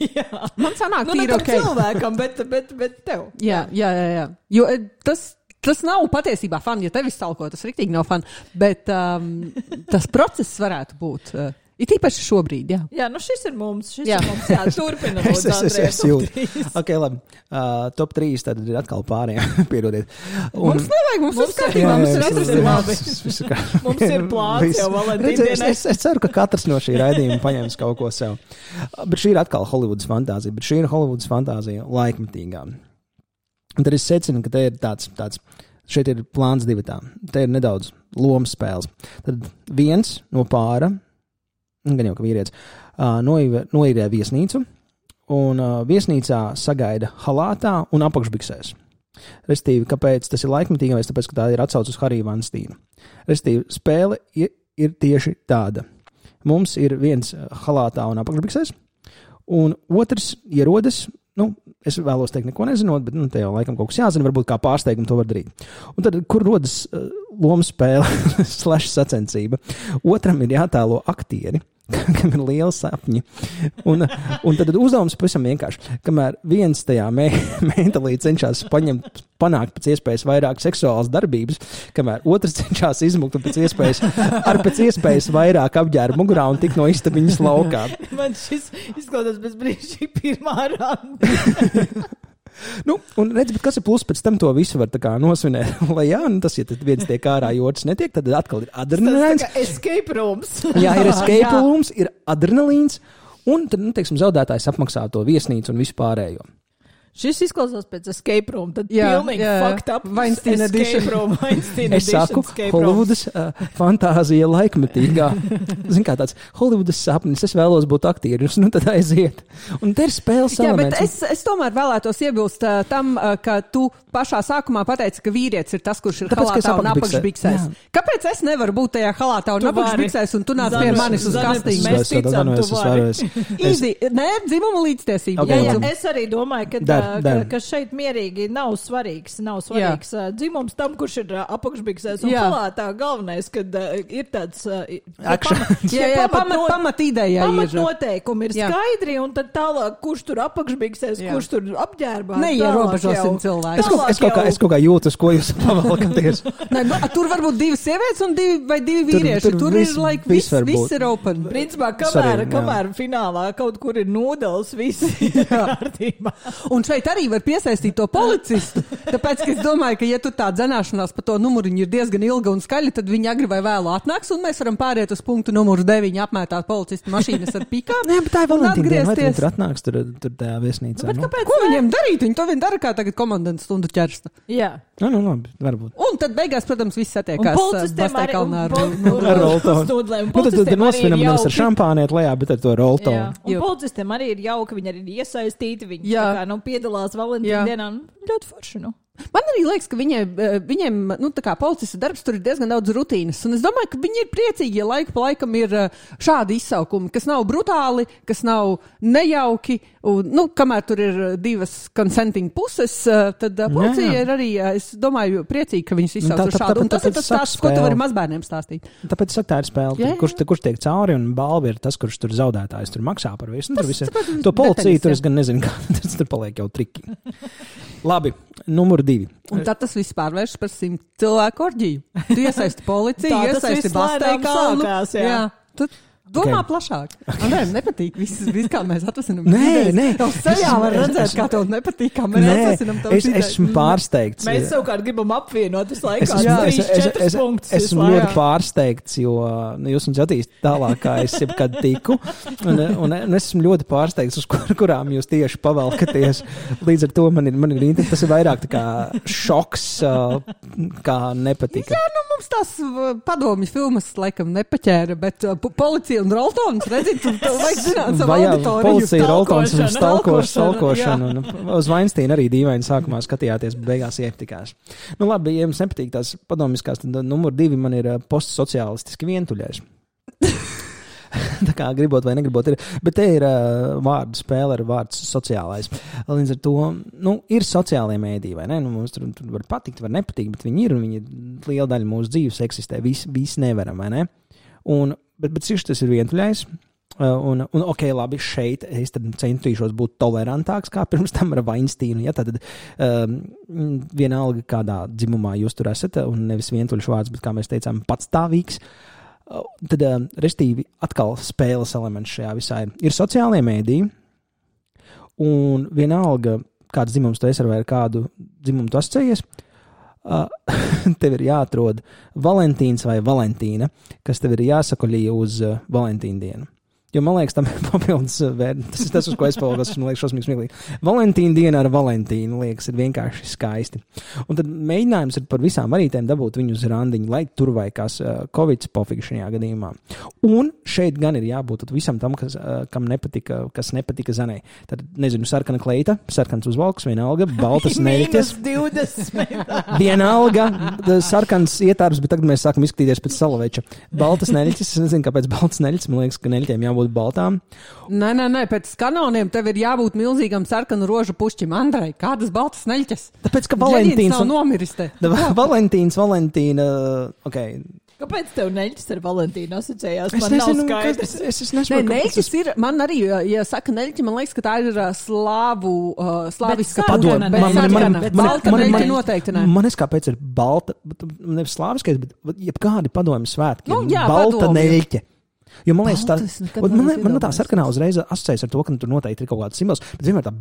Man sanāk, Nu, ne tīri ok. cilvēkam, bet, bet, bet tev. Jā, jā, jā. jā. Jo e, tas. Tas nav patiesībā fun, ja tevis stalko, tas rīktīgi nav fun, bet um, tas process varētu būt. Uh, it īpaši šobrīd, jā. Jā, nu šis ir mums. Šis Jā. ir mums. Jā, turpinam. Es, es, es, es jūtu. Ok, labi. Uh, top 3 tad ir atkal pārējiem. Piedodiet. Un, Mums nevajag, mums Mums ir kārtībā, mums ir atrisināts. Mums ir plāns jau Valentīna es, es, es ceru, ka katrs no šī raidījuma paņems kaut ko sev. Bet šī ir atkal Holivudas fantāzija, bet šī ir Holivudas fantāzija laikmetīgā. Un tad es secinu, ka te ir tāds, tāds šeit ir plāns divatām. Te ir nedaudz lomas spēles. Tad viens no pāra, gan jau ka vīrietis, noīrē viesnīcu, un viesnīcā sagaida halātā un apakšbiksēs. Restīvi, kāpēc tas ir laikmetīgais? Tāpēc, ka tā ir atsauce uz Hariju Vanstīnu. Restīvi, spēle ir, ir tieši tāda. Mums ir viens halātā un apakšbiksēs, un otrs ierodas. Nu, es vēlos teikt, neko nezinot, bet nu, te jau laikam kaut kas jāzina. Varbūt kā pārsteigumu to var darīt. Un tad, kur rodas uh, lomas spēle, slash sacensība? Otram ir jātēlo aktieri, kam ir liela sapņi. Un, un tad uzdevums pavisam vienkārši. Kamēr viens tajā mē, mentālī cenšas paņemt, panākt pēc iespējas vairāk seksuālas darbības, kamēr otrs cenšas izmukt pēc iespējas, ar pēc iespējas vairāk apģērbu mugurā un tik no istabiņas laukā. Man šis izklausās bez brīža pirmā randa. Nu, un redz, bet kas ir pluss, pēc tam to visu var nosvinēt. Lai jā, nu, tas, ja tad viens tiek ārā, jo otrs netiek, tad atkal ir adrenalīns. escape rooms. Jā, ir escape Jā. rooms, ir adrenalīns. Un tad, nu, teiksim, zaudētājs apmaksā to viesnīcu un visu pārējo. Šis izklausās pēc escape room. Tad Jā, pilnīgi jā, fucked up. Edition. room. Weinstein Es saku. Holivudas uh, fantāzija laikmetīgā. Zini, kā tāds Holivudas sapnis, es vēlos būt aktieris, nu tad aiziet. Un te ir spēles Jā, bet elements. es, es tomēr vēlētos iebilst uh, tam, uh, ka tu pašā sākumā pateici, ka vīrietis ir tas, kurš ir Tāpēc, halātā un apakšbiksē- apakšbiksēs. Kāpēc es nevaru būt tajā halātā un apakšbiksēs, un tu nāc pie manis uz kastīti? Mēs ticam, es tu vari. Nē, dzimuma līdztiesība. Es arī domāju, ka. Ka, ka šeit mierīgi nav svarīgs. Nav svarīgs uh, dzimums tam, kurš ir uh, apakšbiksēs un Jā. palātā. Galvenais, kad uh, ir tāds uh, Actions. Jā, jā, pamat, pamat ideja ir. Pamatnoteikumi ir Jā. skaidri, un tad tālāk, kurš tur apakšbiksēs, Jā. kurš tur apģērbā. Neierobežosim Es, cilvēku. kaut, es, kaut kā, es kaut kā jūtu, uz ko jūs pavalkaties. Nē, nu, tur var būt divas sievietes un divi, vai divi Tur- vīrieši. tur Tur, tur viss- ir like, viss viss, var viss ir open. Principā, kamēr, jā. kamēr finālā kaut kur ir nūdeles, viss ir kārtībā. Šeit arī var piesaistīt to policistu. Tāpēc, ka es domāju, ka, ja tur tā dzenāšanās pa to numuriņu ir diezgan ilga un skaļa, tad viņi agri vai vēlu atnāks, un mēs varam pāriet uz punktu numuru 9, apmētāt policistu mašīnas ar pikām. Nē, bet tā ir. Vai atgriezties. tur atnāks tur, tur tajā viesnīcā? Bet nu? kāpēc? Ko viņiem darīt? Viņi to vien dara kā tagad komandantu stundu ķersta. Jā. Nu, nu, labi, varbūt. Un tad beigās, protams, viss satiekās policistiem arī Bastākalnā ar nu, roltonu. Nu, tad, tad nosvinam nevis ar šampāniet lejā, bet ar to Jā, roltonu. un policistiem arī ir jauki, viņi arī ir iesaistīti. Viņi Jā. tā kā, nu, piedalās Valentīna Jā. dienā. nu, Ļoti forši. Nu. Man arī liekas, ka viņiem, eh, viņiem nu, kā policista darbs tur ir diezgan daudz rutīnas. Un es domāju, ka viņi ir priecīgi, ja laika pa laikam ir eh, šādi izsaukumi, kas nav brutāli, kas nav nejauki. Un, nu, kamēr tur ir eh, divas consenting puses, tad policija Jā. ir arī, es domāju, priecīgi, ka viņus izsauc tā- tā- šādu. Un tas ir tas stāsts, ko tu vari mazbērniem stāstīt. Tāpēc saka, tā ir spēle. Jā, jā. Kurš, kurš tiek cauri un balva ir tas, kurš tur zaudētājs tur maksā par visu. Nu, tur Tas- tāpēc To policiju tur jā. es gan nezinu, kā tas tur paliek jau triki. Labi, numur divi. Un tad tas viss pārvēršas par simt cilvēku orģiju. Tu iesaisti policiju, iesaisti sākās, jā. jā. Tu domā Ok. plašāk. Andrejam nepatīk viss, viss kā mēs atvasinam. Nē, nē. Tev sejā var redzēt, es- kā tev nepatīk, kā mēs Nē, atvasinam tev es šitā. esmu pārsteigts. Mēs savukārt gribam apvienot visu laiku. Es trīs, es, es, es, punktus es esmu ļoti pārsteigts, jo nu, jūs viņus attīstāt tālāk, kā es jebkad tiku. Un, un, un es esmu ļoti pārsteigts, uz kur, kurām jūs tieši pavalkaties. Līdz ar to man ir, man ir inter- tas ir vairāk tā kā šoks, kā nepatika. Jā, nu mums tās padomju filmas laikam nepaķēra, bet po- policija un Roltons, redziet, tu, vajag zināt savu Vai jā, auditoriju. policija, Roltons un Stalkošana. stalkošana. Un uz Vainsteina arī dīvaini sākumā skatījāties, bet beigās iepatikās. Nu labi, ja jums nepatīk tās padomiskās, tad uh, numur divi man ir ā, postsociālistiski vientuļais. Tā kā gribot vai negribot, ir. Bet te ir uh, vārdu spēle ar vārdu sociālais. Līdz ar to nu, ir sociālajie mēdīji, vai ne? Nu, mums tur, tur var patikt, var nepatikt, bet viņi ir un viņi ir liela daļa mūsu dzīves eksistē. Visi, visi nevaram, vai ne? Un, bet, bet tas ir vientuļais. Uh, un, un, ok, labi, šeit es centīšos būt tolerantāks kā pirms tam ar Vainsteinu. Ja, tad um, vienalga, kādā dzimumā jūs tur esat, un nevis vientuļš vārds, bet, kā mēs teicām, patstāvīgs. Uh, Tad, uh, restīvi, atkal spēles elements šajā visā ir. Ir sociālie mēdīji, un vienalga, kāds dzimums tu esi vai ar kādu dzimumu tu asociējies, uh, tev ir jāatrod Valentīns vai Valentīna, kas tev ir jāsakoļī uz uh, Valentīna dienu. Jo man liekas, tam ir papildus vērtības. Tas ir tas, uz ko es palūkos. Man liekas, šausmīgi smieklīgi. Valentīna diena ar Valentīnu liekas, ir vienkārši skaisti. Un tad mēģinājums ir par visām varītēm dabūt viņu uz randiņu, lai tur vai kas uh, Covid pofīgi šajā gadījumā. Un šeit gan ir jābūt visam tam, kas, uh, kam nepatika, kas nepatika Zanai. Tad, nezinu, sarkana kleita, sarkans uzvalks, vienalga, baltas. Mīnus 20. Vienalga, sarkans ietārs, bet tagad mēs sākam izskatīties pēc salaveča. Baltas neļķes, es nezinu, kāpēc baltas neļķes, man liekas, ka neļķiem jābūt baltām. Nē, nē, nē, pēc kanoniem tev ir jābūt milzīgam sarkanu rožu pušķim. Andrei, kādas baltas neļķes? Tāpēc, ka Valentīns un nomiris te. Valentīns, Valentīna, ok. Kāpēc tev neļķis ar Valentīnu asociējās? Es Man nezinu, kas- es, es Nē, nesaprotu, kāpēc neļķis ir, man arī, ja- ja saka neļķi, man liekas, ka tā ir uh, slāvu, uh, slāviska neļķe. bet Man- man- man- man- man- neļķe man- noteikti nē. Man es kāpēc ir balta, nevis slāviskais, bet jebkādi padomju svētki. Nu, ir jā, balta padomju. Jo man liekas, tā, Balta, es nekad un man, man, man tā sarkanā uzreiz asociējas ar to, ka nu, tur noteikti ir kaut kāds simbols, bet vienmēr tā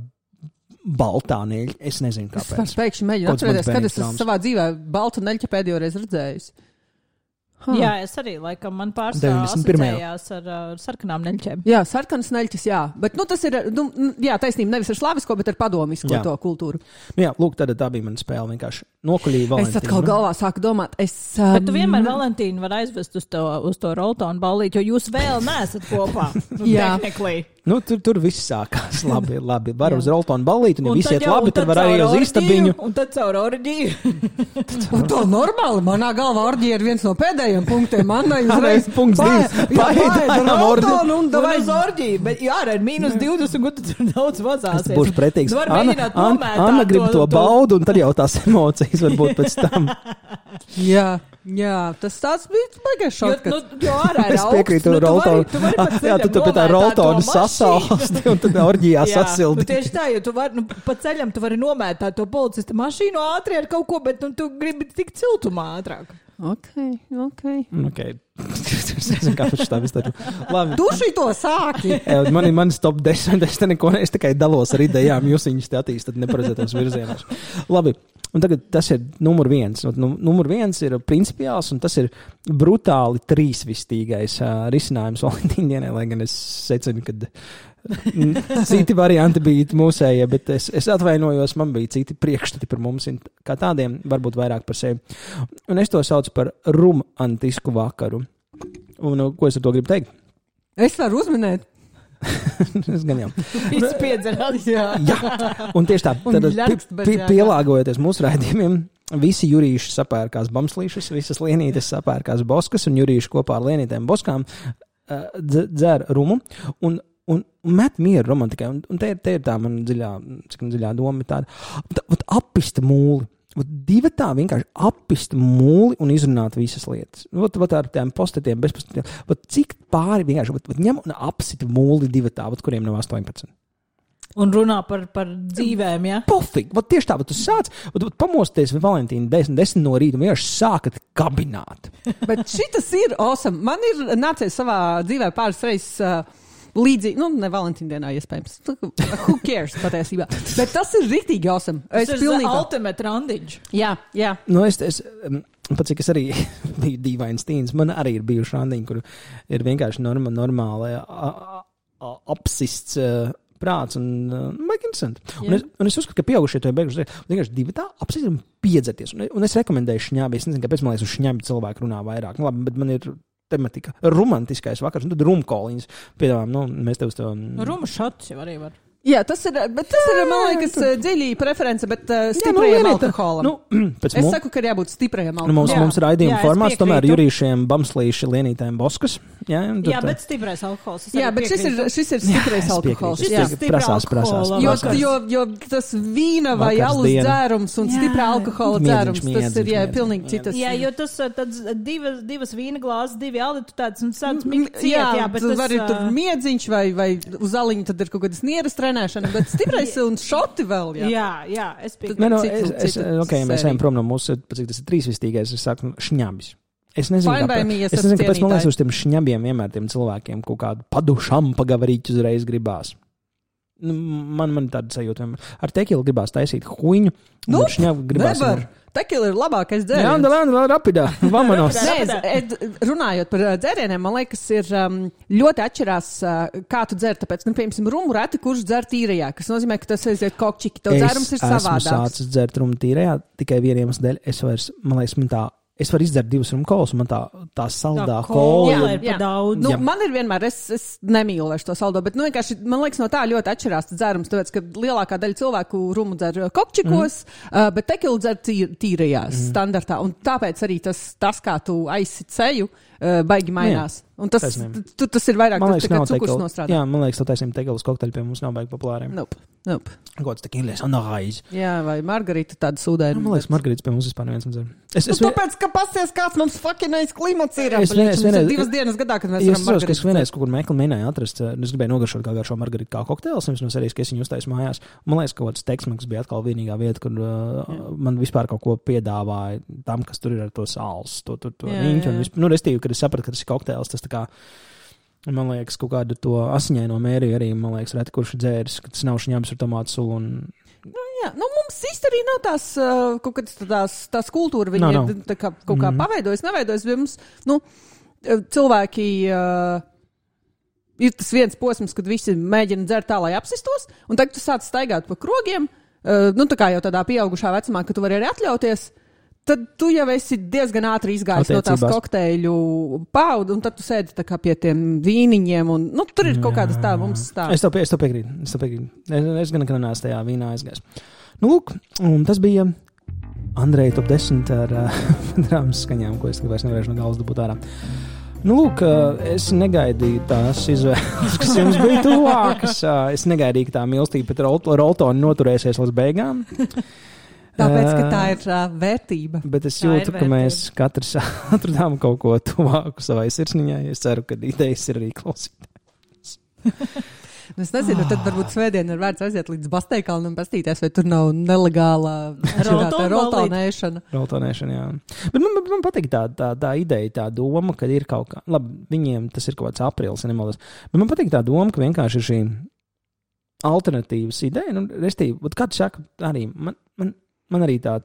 baltā neļķe. Es nezinu, Es kāpēc. pēkšņi mēģināt Kaut kāds atcerēties, kad es esmu savā dzīvē baltu neļķi pēdējo reizi redzējis. Huh. Jā, es arī laikam man pārstāvā 91. asociējās ar, ar sarkanām neļķēm. Jā, sarkanas neļķis, jā. Bet nu, tas ir, nu, n- jā, taisnība nevis ar slavisko, bet ar padomisko Jā. to kultūru. Nu, jā, lūk, tad tā bija mana spēle. Vienkārši nokuļīja Es atkal Valentīnu. galvā sāku domāt, es. Bet tu um, vienmēr Valentīnu var aizvest uz to, uz to Roltonu ballīti, jo jūs vēl neesat kopā. Nu, Jā. technically. Nu, tur, tur viss sākās. Labi, labi. Var uz Roltonu ballīti, un ja viss tad iet labi, tad var arī uz istabiņu. Un tad caur orģiju. Un to normāli. Manā galvā orģija ir viens no pēdējiem punktiem. Man ir uzreiz Punkts divs. Paēdājām orģiju. Un davai uz orģiju, bet jā, ar mīnus 20, un tur daudz Es vazāsies. būšu pretīgs. Vari Anna, Anna, Anna grib to to- baudu, un tad jau tās emocijas varbūt pēc tam. Jā, jā, tas tāds bija baigais šoks. nu, jo ārā ir Es piekrītu nu, tu vari- Roltonu. tu vari pa Jā, ceļam tu tu pie tā mašīnu. sasausti, un tad orģijā Jā, nu, sasildi. tieši tā, jo tu vari, nu, pa ceļam tu vari nomētāt to policista mašīnu ātri ar kaut ko, bet nu, tu gribi tikt siltumā ātrāk. Ok, ok. Okay. Es nezinu, kāpēc tā vispār. Labi. Tu šito sāki! Man ir mans top 10. Es, te neko, ne- es tikai dalos ar idejām, jūs viņus te attīstāt neparedzētos virzienos. Labi. Un tagad tas ir numur viens. Nu, numur viens ir principiāls, un tas ir brutāli trīsvistīgais uh, risinājums Valentīna dienai, lai gan es secinu, ka citi varianti bija mūsējie, bet es, es atvainojos, man bija citi priekšstati par mums, kā tādiem, varbūt vairāk par sevi. Un es to saucu par romantisku vakaru. Un, nu, ko es ar to gribu teikt? Es varu uzminēt. es gan jau. Viss piedzerās. Jā. Jā, un tieši tā, tad, pi, bez pi, jēgām. pielāgojoties mūsu raidījumiem, visi jūrīši sapērkās bamslīšus, visas lienītes sapērkās boskas, un jūrīši kopā ar lienītēm boskām uh, dzer rumu. Un, Un, met mieru romantikai. Un, un te, ir, te ir tā mana dziļā, cik man dziļā doma ir tāda. Tā, apista mūli. Divi tā vienkārši apista mūli un izrunāt visas lietas. Nu, Vat, vat ar tiem postatiem, bezpostatiem. Vat cik pāri vienkārši vat, vat ņem un apsita mūli divi tā, vat, kuriem nav 18. Un runā par, par dzīvēm, ja? Pofīgi, vat tieši tā, vat tu sāc, vat, vat pamosties Valentīna 10, 10 no rīta un vienkārši sākat kabināt. Bet šis ir awesome. Man ir nācies savā dzīvē pāris reizes. Uh, Līdzīgi, nu, ne Valentīna dienā, iespējams. Who cares patiesībā? Bet tas ir rīktīgi awesome. Es Tas ir pilnībā. ultimate randiņš. Jā, jā. Nu, es, es, um, pat cik es arī biju dīvains tīns, man arī ir bijuši randiņi, kur ir vienkārši norma, normāli apsists. Uh, Prāts un uh, interesanti. Un Jā. es, un es uzskatu, ka pieaugušie to ir beiguši. Vienkārši divi tā apsist un piedzerties. Un, un es rekomendēju šņābi. Es nezinu, kāpēc man liekas, uz šņābi cilvēku runā vairāk. Nu, labi, bet man ir tematika. Romantiskais vakars, un tad rumkoliņas piedāvājam. Nu, mēs tev uz to. Ruma šats jau arī var. Jā, tas ir, bet tas ir, man liekas, dziļi preference, bet uh, stiprajam lieniet, alkoholam. Nu, es mums, saku, ka ir jābūt stiprajam nu, mums, alkoholam. mums ir raidījuma Jā, formāts, tomēr jurīšiem, bamslīši, lienītēm, boskas. Jā, Jā, bet stiprais alkohols. Jā, bet šis ir, šis ir stiprais es alkohols. Jā. Prasās, prasās, Jo, jo, jo tas vīna vai alus dzērums un Jā. stipra alkohola dzērums, tas ir jā, pilnīgi citas. Jā, jo tas uh, divas, divas vīna glāzes, divi ali, tu tāds un tāds jā, jā, bet tas, vari ā, tur miedziņš vai, vai uz aliņa, tad ir kaut kādas nieras trenēšana, bet stiprais un šoti vēl. Jā. Jā, jā, es piekrītu. No, Citu- es, es, citu okay, mēs ejam prom no mūsu, cik tas ir trīsvistīgais, es saku, nu, šņabis. Es nezinu, kāpēc, es es nezinu, kāpēc man liekas, uz tiem šņabiem vienmēr tiem cilvēkiem kaut kādu padušam pagavarīt uzreiz gribās. Nu, man, man tāda sajūta vienmēr. Ar tekilu gribās taisīt huņu, un Nu, gribās. Nevar. Tekila ir labākais Jā, dzēriens. tā vēl rapidā. Vamanos. Jā. Nē, es- runājot par ā, dzērieniem, man liekas, ir um, ļoti atšķirās, uh, kā tu dzer. Tāpēc, nu, piemēram, rumu reti, kurš dzer tīrajā, kas nozīmē, ka tas aiziet kokčiki. Tev dzērums ir savādāks. sācis dzert rumu tīrajā tikai vieniem dēļ. Es vairs, man liekas, man tā, es varu izdzert divus rumu kolus, un man tā, tā saldā kola. Jā, ir jā. pa daudz. Nu, Jā. man ir vienmēr, es, es nemīlu vairs to saldo, bet nu, vienkārši, man liekas, no tā ļoti atšķirās tas dzērums. Tāpēc, ka lielākā daļa cilvēku rumu dzer uh, kokčikos, mm. uh, bet tekilu dzer tīr, tīrajās, mm. standartā. Un tāpēc arī tas, tas kā tu aizsit seju, uh, baigi mainās. Un tas, tu, tas ir vairāk Man tas, liekas, tā kā cukurs tekila. nostrādā. Jā, man liekas, tā taisnība tekilas kokteļi pie mums nav baigi populāri. Nope. Nope. Gods tekilas, un aiz. Jā, vai Margarita tāda sūdēna. Man liekas, Margarītas pie mums vispār neviens nedzer. Es, Nu, es, vien- tāpēc, ka pasties, kāds mums fuckinais klimats ir. Es Es vienreiz- vienreiz, divas dienas gadā, kad mēs Es varam saprotu, ka es vienreiz kaut kur meklēju, mēģināju atrast, uh, es gribēju nogaršot kā garšo margaritu kā kokteili, nevis no serijas, ka es viņu uztaisu mājās. Man liekas, ka kaut kāds teksmaks bija atkal vienīgā vieta, kur uh, man vispār kaut ko piedāvāja tam, kas tur ir ar to sāls, to, to, to Jā, jā. Visp- nu, restīvi, kad es sapratu, ka tas ir kokteils, tas kā. Man liekas, kaut kādu to asiņaino mēriju arī, man liekas, reti kurš dzēris, ka tas nav šņabs ar tomātu sulu. Un... Jā, nu mums īstenībā nav tās uh, kaut kādas tās, tās kultūra, viņi Nav, ir nav. tā kā, kaut kā Mhm. paveidojas, neveidojas. bet Mums, nu, cilvēki. Uh, Ir tas viens posms, kad visi mēģina dzert tā, lai apsistos, un tagad tu sāc staigāt pa krogiem, uh, nu, tā kā jau tādā pieaugušā vecumā, ka tu vari arī atļauties. Tad tu jau esi diezgan ātri izgājis no tās Attiecībās. kokteļu paudas, un tad tu sēdi tā pie tiem vīniņiem. Un, nu, tur ir kaut kādas tādas mums Es stāstas. tev, pie- es tev piekrītu. Es, tev piekrītu. es, es gan neesmu tajā vīnā aizgājis. Nu, lūk, un tas bija Andreja top 10 ar uh, drāmas skaņām, ko es vairs nevarēšu no galvas dabūt ārā. Nu, lūk, es negaidīju tās izvēles, kas jums bija tuvākas. Es negaidīju, ka tā mīlestība pret Rol- Roltonu noturēsies līdz beigām. Tāpēc, ka tā ir uh, vērtība. Bet es Tā jūtu, ka mēs katrs atradām kaut ko tuvāku savai sirsniņai. Es ceru, ka idejas ir arī klausītājas. Nu, es nezinu, tad varbūt svētdien ir vērts aiziet līdz Basteikalnam un pastīties, vai tur nav nelegāla roltonēšana. Roltonēšana, jā. Bet man, man, patīk tā, tā, tā ideja, tā doma, ka ir kaut kā, labi, viņiem tas ir kaut kāds aprīlis, ja nemaldos. Bet man patīk tā doma, ka vienkārši ir šī alternatīvas ideja. Nu, restīvi, kā tu saki, arī man, man, man arī tā.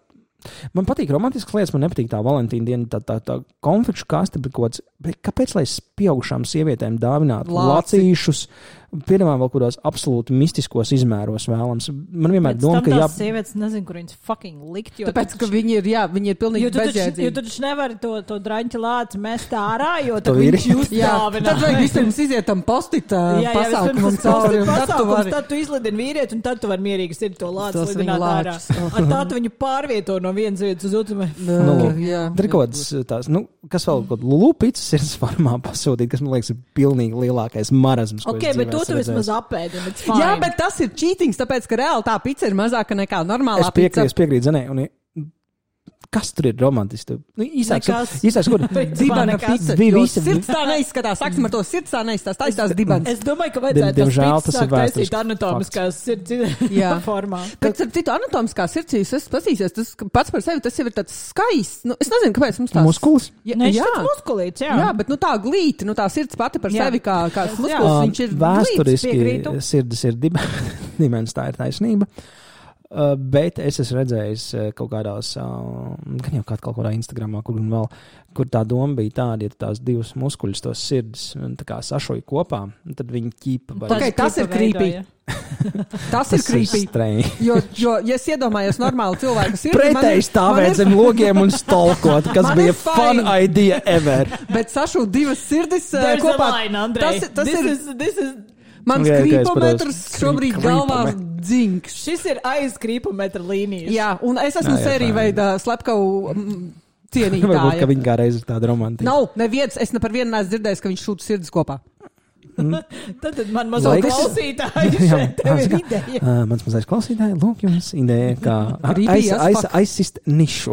Man patīk romantiskas lietas, man nepatīk tā Valentīna diena, tā, tā, tā konfekšu kaste, bet, kods, bet kāpēc lai es pieaugušām sievietēm dāvinātu lācīšus, piemēram, vēl kādos absolūti mistiskos izmēros vēlams? Man vienmēr Pēc doma, ka jā, sievietes nezinu, kur viņas fucking likt. Tāpēc, tu ka taču- viņi ir, jā, viņi ir pilnīgi taču, jo bezjēdzīgi. tu taču nevari to, to draņķu lāci mest ārā, jo To tad ir. viņš jūs Jā, dāvina. tad vajag visiem iziet tam postita pasākumam cauri, tad tu vari. Tad tu izlidini vīrieti, un tad tu vari mierīgi sirdi to lāci Tos lidināt viņa ārā. Ar tā tu viņu pārvieto no vienas vietas uz otru. Nu, ir kādas tās, nu, kas vēl kaut kāda lupītas sirds formā pasūtīt, kas man liekas ir pilnīgi lielākais marazms. ko To tu vismaz apēdi. jā, bet tas ir cheatings, tāpēc, ka reāli tā pica ir mazāka nekā normālā Es piekrītu, es piekrītu, Zenē. Un, kas tur ir romantiski? Nu, īsāks, īsāks, kur Dibana pica. Bija visi- Sirds tā neizskatās. Sāksim ar to sirds tā neizskatās. Tā izskatās dibans. Es domāju, ka vajadzētu Diem- diemžēl tas ir taisīt vēsturisks anatomiskās sirds Jā. formā. Bet ar citu anatomiskā sirds, es patīsies, tas ka pats par sevi tas jau ir tāds skaists. Nu, es nezinu, kāpēc mums tāds muskulis. Nē, jā, šis muskulīts, jā. jā, bet nu, tā glīta, nu, tā sirds pati par Jā. sevi kā, kā muskulis. Jā. Viņš ir. Vēsturiski sirds ir dib- dibens, tā ir taisnība. Uh, bet es esmu redzējis uh, kaut kādās, uh, gan jau kādā kaut kādā Instagramā, kur, vēl, kur tā doma bija tāda, ja tās divas muskuļus, tos sirds, un tā kā sašoja kopā, tad viņi ķīpa. vai- Ok, tas ir creepy. Tas ir creepy. strange. Jo, jo, ja es iedomājos normālu cilvēku sirdi, Pretēji stāvēt zem logiem un stalkot, kas ir bija fun idea ever. Bet sašūt divas sirdis There's kopā. line, Andrej. tas, tas This ir is- this is- mans Ok, ok, es krīpometrs šobrīd galvā dzings. Šis ir aiz krīpometra līnijas. Jā, un es esmu sērija tā. veida slepkavu mm, Varbūt, ka cienītāja. viņi kā reiz ir tāda romantika. Nav neviens, es ne par vienu neesmu dzirdējis, ka viņš šūt sirdis kopā. Tad, tad man mazliet Laiks. klausītāji Jā, šeit tev ir ideja. Uh, mans mazais klausītājs, lūk, jums ideja, kā aiz, aiz, aizsist nišu.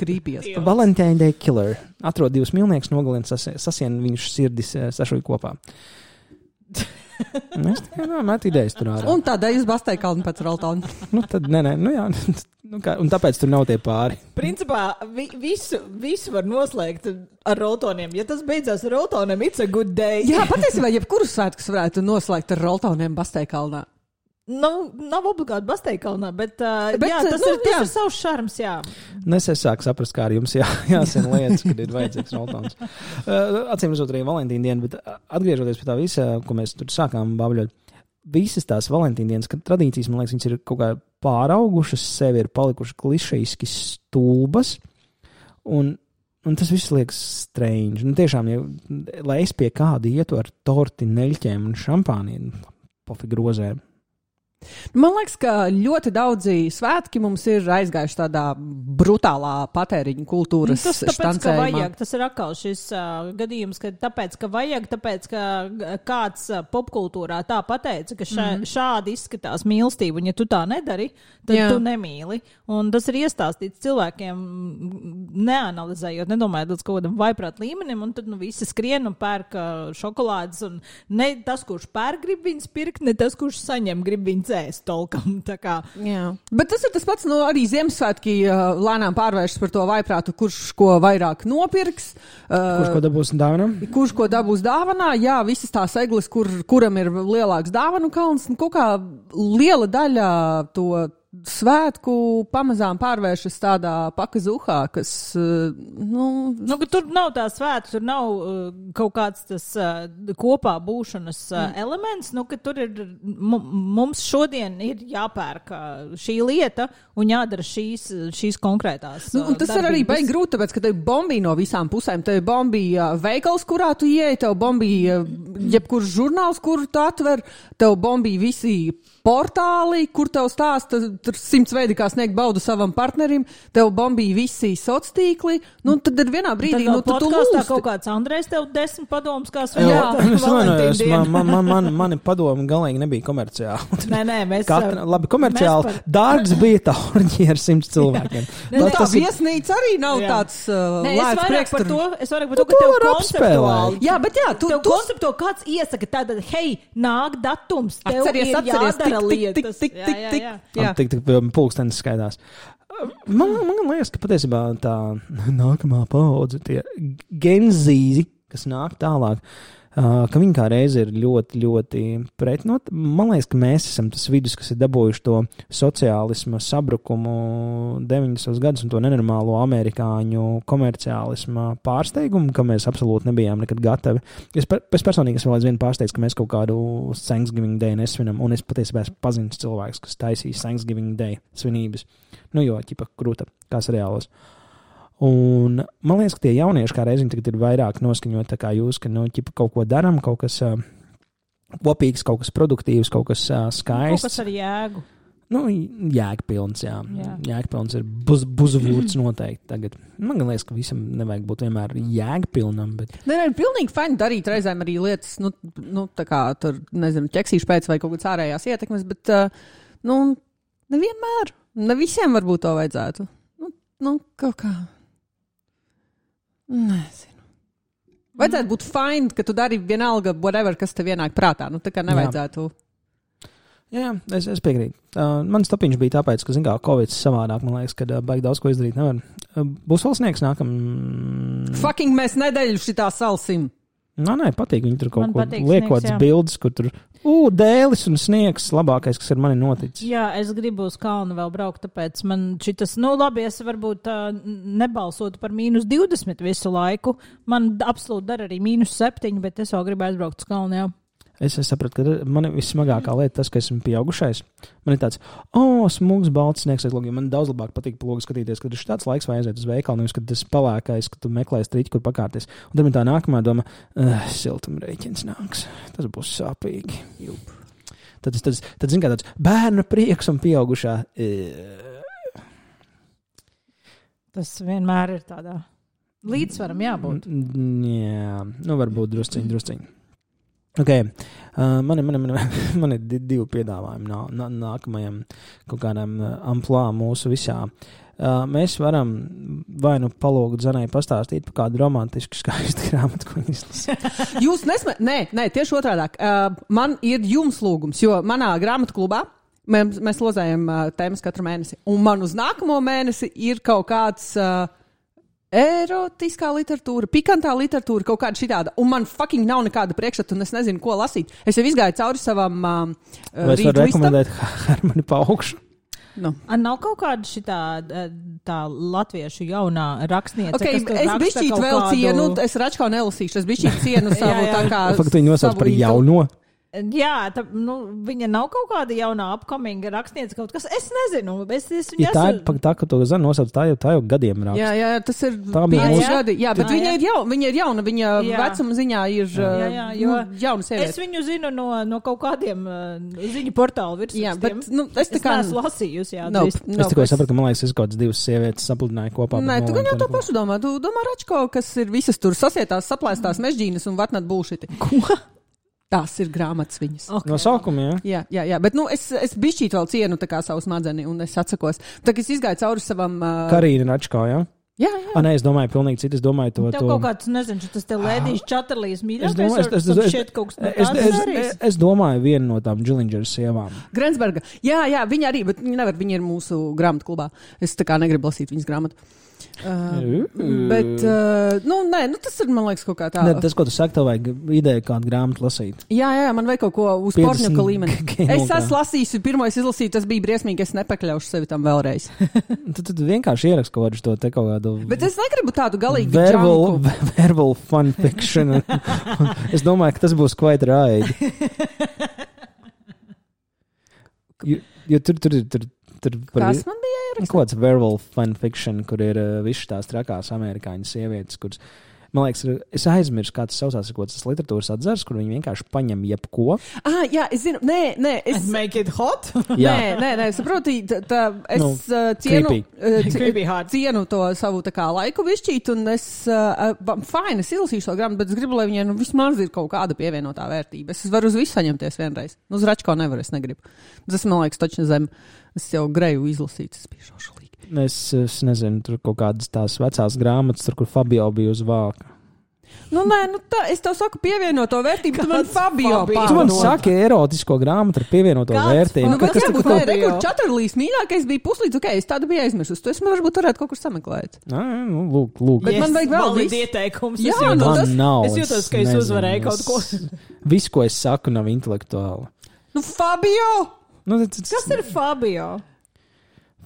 Krīpies. Valentīna Day Killer. Atrod divus mīlniekus, nogalina sas, sasien viņu sirdis sašuj kopā. Mēs tikai nu, met idejas tur ārā. Un tādēļ jūs bastēju kalnu pēc Roltona. Nu, tad, nē, nē, nu jā. Nu, kā, un tāpēc tur nav tie pāri. Principā vi, visu, visu var noslēgt ar rotoniem. Ja tas beidzās ar rotoniem, it's a good day. Jā, patiesībā, jebkuru svētkus varētu noslēgt ar Roltoniem bastēju Nu, nav obligāti Basteikalnā, bet, uh, Bet, jā, tas, nu, ir, tas jā. ir savs šarms, jā. Nu, es sāku saprast, kā arī jums jā, jāsaka lietas, kad ir vajadzīgs roltons. Uh, Acīm redzot, arī Valentīna diena, bet atgriežoties pie tā visa, ko mēs tur sākām babļot. Visas tās Valentīna dienas tradīcijas, man liekas, viņas ir kaut kā pāraugušas, sevi ir palikušas klišejiski stulbas. Un, un tas viss liekas strange. Nu, tiešām, ja, lai es pie kāda ietu ar torti, neļķiem un šampāniem, pofi grozēm. Man liekas, ka ļoti daudzi svētki mums ir aizgājuši tādā brutālā patēriņa kultūras Nu, tas tāpēc, ka vajag, tas ir atkal šis uh, gadījums, ka tāpēc, ka vajag, tāpēc, ka kāds uh, popkultūrā tā pateica, ka šā, mm. šādi izskatās mīlestība, un ja tu tā nedari, tad Jā. Tu nemīli. Un tas ir iestāstīts cilvēkiem, neanalizējot, nedomājot līdz kaut kādam vaiprāt līmenim, un tad nu, visi skrien un pērk šokolādes, un ne tas, kurš pērk, grib viņas pirkt, ne tas, kurš saņem, grib viņas ēst tolkam. Bet tas ir tas pats, no arī Ziemassvētki uh, lēnām pārvēršas par to vaiprātu, kurš ko vairāk nopirks. Kurš Uh, ko dabūs dāvinā? Kurš ko dabūs dāvanā? Jā, visas tās eglis, kur, kuram ir lielāks dāvanu kalns, nu, kaut kā liela daļa to svētku pamazām pārvēršas tādā pakazuhā, kas, uh, nu, Nu, ka tur nav tā svēta, tur nav uh, kaut kāds tas uh, kopā būšanas uh, mm. elements. Nu, tur ir mu- mums šodien ir jāpērk šī lieta un jādara šīs, šīs konkrētās. Nu, tas ir arī baigi grūti, tāpēc, ka tev ir bombija no visām pusēm. Tev ir bombija veikals, kurā tu ieej, tev bombija jebkurš žurnāls, kuru tu atver, tev bombija visi portāli, kur tev stāsta, tur simts veidi, kā sniegt baudu savam partnerim, tev bombīja visi sociāli tīkli, nu tad ir vienā brīdī, Tad nu tu podkāstā lūsti. kaut kāds Andrejs tev desmit padomus, kā atvainojos, man, man, man, man, mani padomi galīgi nebija komerciāli. Nē, nē, mēs. Katra, uh, labi, komerciāli mēs dārgs bija tā orģija ar simts cilvēkiem. Nē, Nu, nē, tā viesnīca arī nav Jā. tāds uh, Nē, es vairāk prieks. par to, es vairāk par Tu to, ka to tev konceptuāli. Jā, bet jā, tu, Tev tu konceptuāli kāds iesaka, tātad, hei, nāk datums, tev Atceries, ir atceries, jādara tik, tik, tik, lietas. tik, tik, tik. Tik, tik um, pulkstenis skaidās. Man, man liekas, ka patiesībā tā nākamā paudze, tie genzīzi, kas nāk tālāk, uh, ka viņi kā reizi ir ļoti, ļoti pretnot. Man liekas, ka mēs esam tas vidus, kas ir dabūjuši to sociālisma sabrukumu 90. gadus un to nenormālo amerikāņu komerciālisma pārsteigumu, ka mēs absolūti nebijām nekad gatavi. Es, per, es personīgi esmu vēl aizvien pārsteigts, ka mēs kaut kādu Thanksgiving Day nesvinam, un es patiesībā esmu pazinis cilvēks, kas taisīs Thanksgiving Day svinības. Nu, jo, ķipa, krūta, kā seriālos. Un man liekas, ka tie jaunieši kā reizē tagad ir vairāk noskaņoti kā jūs, ka, nu, ķipa, kaut ko darām, kaut kas uh, kopīgs, kaut kas produktīvs, kaut kas uh, Kaut skaists. kas ar jēgu. Nu, jēgpilns, jā. jā. Jēgpilns ir buz, buzvūds noteikti tagad. Man liekas, ka visam nevajag būt vienmēr jēgpilnam, bet Nē, nē, pilnīgi fini darīt reizēm arī lietas, nu, nu tā kā tur, nezinu, ķeksīšu pēc vai kaut kādas ārējās ietekmes, bet, uh, nu, nevienmēr, ne visiem varbūt to vajadzētu. Nu, nu kaut kā. Nezinu. Vajadzētu būt fini, ka tu dari vienalga, whatever, kas tev ienāk prātā. Nu, tā kā nevajadzētu. jā, jā, es, es piekrītu. Uh, mans topiņš bija tāpēc, ka, zināmā mērā, Covid savādāk, man liekas, ka uh, baigi daudz ko izdarīt nevar. Uh, būs vēl sniegs nākamā. Fucking mēs nedēļu šitā salsim. Nē, nē, patīk. Viņi tur kaut Man ko jā. bildes, kur tur ū, dēlis un sniegs. Labākais, kas ar mani noticis. Jā, es gribu uz kalnu vēl braukt, tāpēc man šis, nu, labi, es varbūt uh, nebalsotu par mīnus 20 visu laiku. Man absolūti dara arī mīnus 7, bet es vēl gribu aizbraukt uz kalnu. Jā. Es, es sapratu, ka man vissmagākā lieta tas, ka esmu pieaugušais. Man ir tāds, oh, smūgs, balts sniegs, aizlūgi. Man daudz labāk patīk plūgi skatīties, kad ir tāds laiks, vai aiziet uz veikalu, nevis kad tas palēkais, ka tu meklē strīķi, kur pakārties. Un tad man tā nākamā doma, uh, siltuma rēķins nāks. Tas būs sāpīgi. Jup. Tad, tas- tad, tad, zin, kā tāds bērna prieks un pieaugušā. Uh, Tas vienmēr ir tādā līdzsvaram jābūt. Mm, Jā, nu varbūt drusciņi, drusciņi. Okay. Uh, man, ir- man, ir- man, ir- man ir di- divi piedāvājumi nā, nā, nākamajam kaut kādam uh, amplā mūsu visā. Uh, mēs varam vai nu palūgt Zanai pastāstīt par kādu romantisku, skaistu grāmatu, ko viņš izlasīja. Jūs nesmējat, nē, nē, tieši otrādi. Uh, man ir jums lūgums, jo manā grāmatu klubā mēs, mēs lozējam uh, tēmas katru mēnesi. Un man uz nākamo mēnesi ir kaut kāds. Uh, Erotiskā literatūra, pikantā literatūra, kaut kāda šitāda. Un man fucking nav nekāda priekšstata, un es nezinu, ko lasīt. Es jau izgāju cauri savam uh, Vai es varu rekomendēt Hermanu Paukšu? Nu. A, nav kaut kāda šitā, eh, tā latviešu jaunā rakstniece. Okay, es kaut vēl kādu- cienu, es račkā nelasīšu, es biju cienu savu Jā, jā. tā kā. Faktiski viņi nosauc par jauno. Jā, tā, nu, viņa nav kaut kāda jaunā apkaminga rakstniece kaut kas. Es nezinu, es, es viņu Ja tā ir esmu- tā, ka to zina nosauc, tā jau, tā jau gadiem raksta. Jā, jā, tas ir Tā bija pieci gadi. Jā, bet Tā, viņa jā. ir, jauna, viņa ir jauna. Viņa Jā. vecuma ziņā ir Jā, jā, jo nu, jauna Es sieviete. viņu zinu no, no kaut kādiem uh, ziņu portālu Jā, virsrakstiem. bet nu, es tā Es kā neesmu lasījusi, jā, Nope, nope, Es tikai es- sapratu, ka man liekas, es kaut kādas divas sievietes sapludināju kopā. Nē, tu gan jau to pašu domā. Tu domā, Račko, kas ir visas tur sasietās, saplēstās mežģīnas un vatnat būšiti. Ko? Tās ir grāmatas viņas. Okay. No sākuma, jā. Jā, jā, jā, bet nu, es, es bišķīt vēl cienu savu smadeni, un es atsakos. Tā kā es izgāju cauri savam. Uh, Karīna Račkā, jā. jā, jā. Ah, nē, es domāju, pilnīgi citu. Es domāju, to. Tev to... kaut kāds, nezinu, tas te lēdīs čatrlīs Es mīļākais. domāju, es, es, es, kas no es, es, es, es, es domāju, viena no tām Džilindžera sievām. Grensberga. Jā, jā, viņa arī, bet viņa nevar, viņa ir mūsu grāmatu klubā. Es tā kā negribu lasīt viņas grāmatu. Uh, bet, uh, nu, nē, nu, tas ir, man liekas, kaut kā tā. Ne, tas, ko tu saki, tev vajag ideju, kādu grāmatu lasīt. Jā, jā, man vajag kaut ko uz 50 porņuka līmeni. Es esmu lasījis, pirmo es izlasīju, tas bija briesmīgi, es nepakļaušu sevi tam vēlreiz. Tad, tad vienkārši ierakst kaut kādu to te kaut kādu. Bet es negribu tādu galīgi Verbal, verbal fun fiction. es domāju, ka tas būs quite right. Jo, jo tur, tur, tur, tur par Kas man bija? Nu, Kaut kāds verbal fun fiction, kur ir uh, visas tās trakās amerikāņu sievietes, kuras Man liekas, es aizmirsu, kā tas saucās, ko tas literatūras atzars, kur viņi vienkārši paņem jebko. Ah, jā, es zinu, nē, nē, es. And make it hot. Jā, Nē, nē, nē, saproti, tā, tā, es Nu, nu, cienu, creepy. uh, cienu to savu tā kā laiku višķīt, un es, uh, fine, es izlasīšu to grāmatu, bet es gribu, lai viņai nu, vismaz ir kaut kāda pievienotā vērtība. Es varu uz visu saņemties vienreiz. Nu, uz Račko nevaru, es negribu. Tas, man liekas, taču zem. Es jau greju izlasīt, es biju šaušalīgi. Es, es nezinu, tur kaut kādas tās vecās grāmatas, tur, kur Fabio bija uz vāka. Nu, nē, nu, tā, es tev saku pievienoto vērtību, tu man Kāds Fabio Fabio? Tu man pārdod. saki, erotisko grāmatu ar pievienoto Kāds vērtību. Nu, bet Kas jā, tur būt, kaut nē, ko- re, kur četrlīs mīļākais bija puslīdz, ok, es tādu biju aizmirsus. To es man varbūt varētu kaut kur sameklēt. Nā, nu, lūk, lūk. Bet man vajag vēl visu. ieteikums. Jā, es nu, jūtos, Man tas- nav. es jūtos, ka es nezinu, uzvarēju kaut es- ko. Viss, ko es saku, nav intelektuāli. Nu, Fabio! Nu, tas, tas, Kas ir Fabio?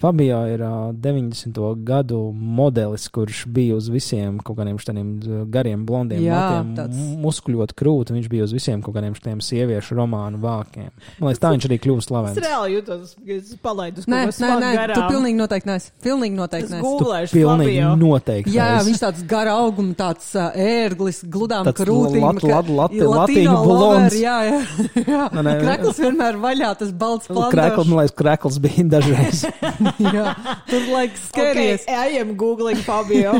Fabio ir uh, 90. gadu modelis, kurš bija uz visiem kaut kādiem tādiem gariem, blondiem, Jā, matiem, tāds- muskuļot krūti. Viņš bija uz visiem kaut kādiem tādiem sieviešu romānu vākiem. Man liekas, tā viņš arī kļuva Es slavens. reāli jūtos, ka es palaidu Nē, kaut ko nē, nē, garām. tu pilnīgi noteikti neesi. Pilnīgi Es noteikti neesi. googlēšu Pilnīgi Fabio. noteikti. Jā, es- viņš tāds gara auguma, tāds uh, ērglis, gludām krūtīm. lat- lat- lat- Latino latīņu blonds. Jā, jā. jā. Nē, nē, nē. Krekls vienmēr vaļā, tas balts Krekls, planēts. man liekas, krekls bija dažreiz. Jā, tur laiks skēries. Okay, I am googling Fabio.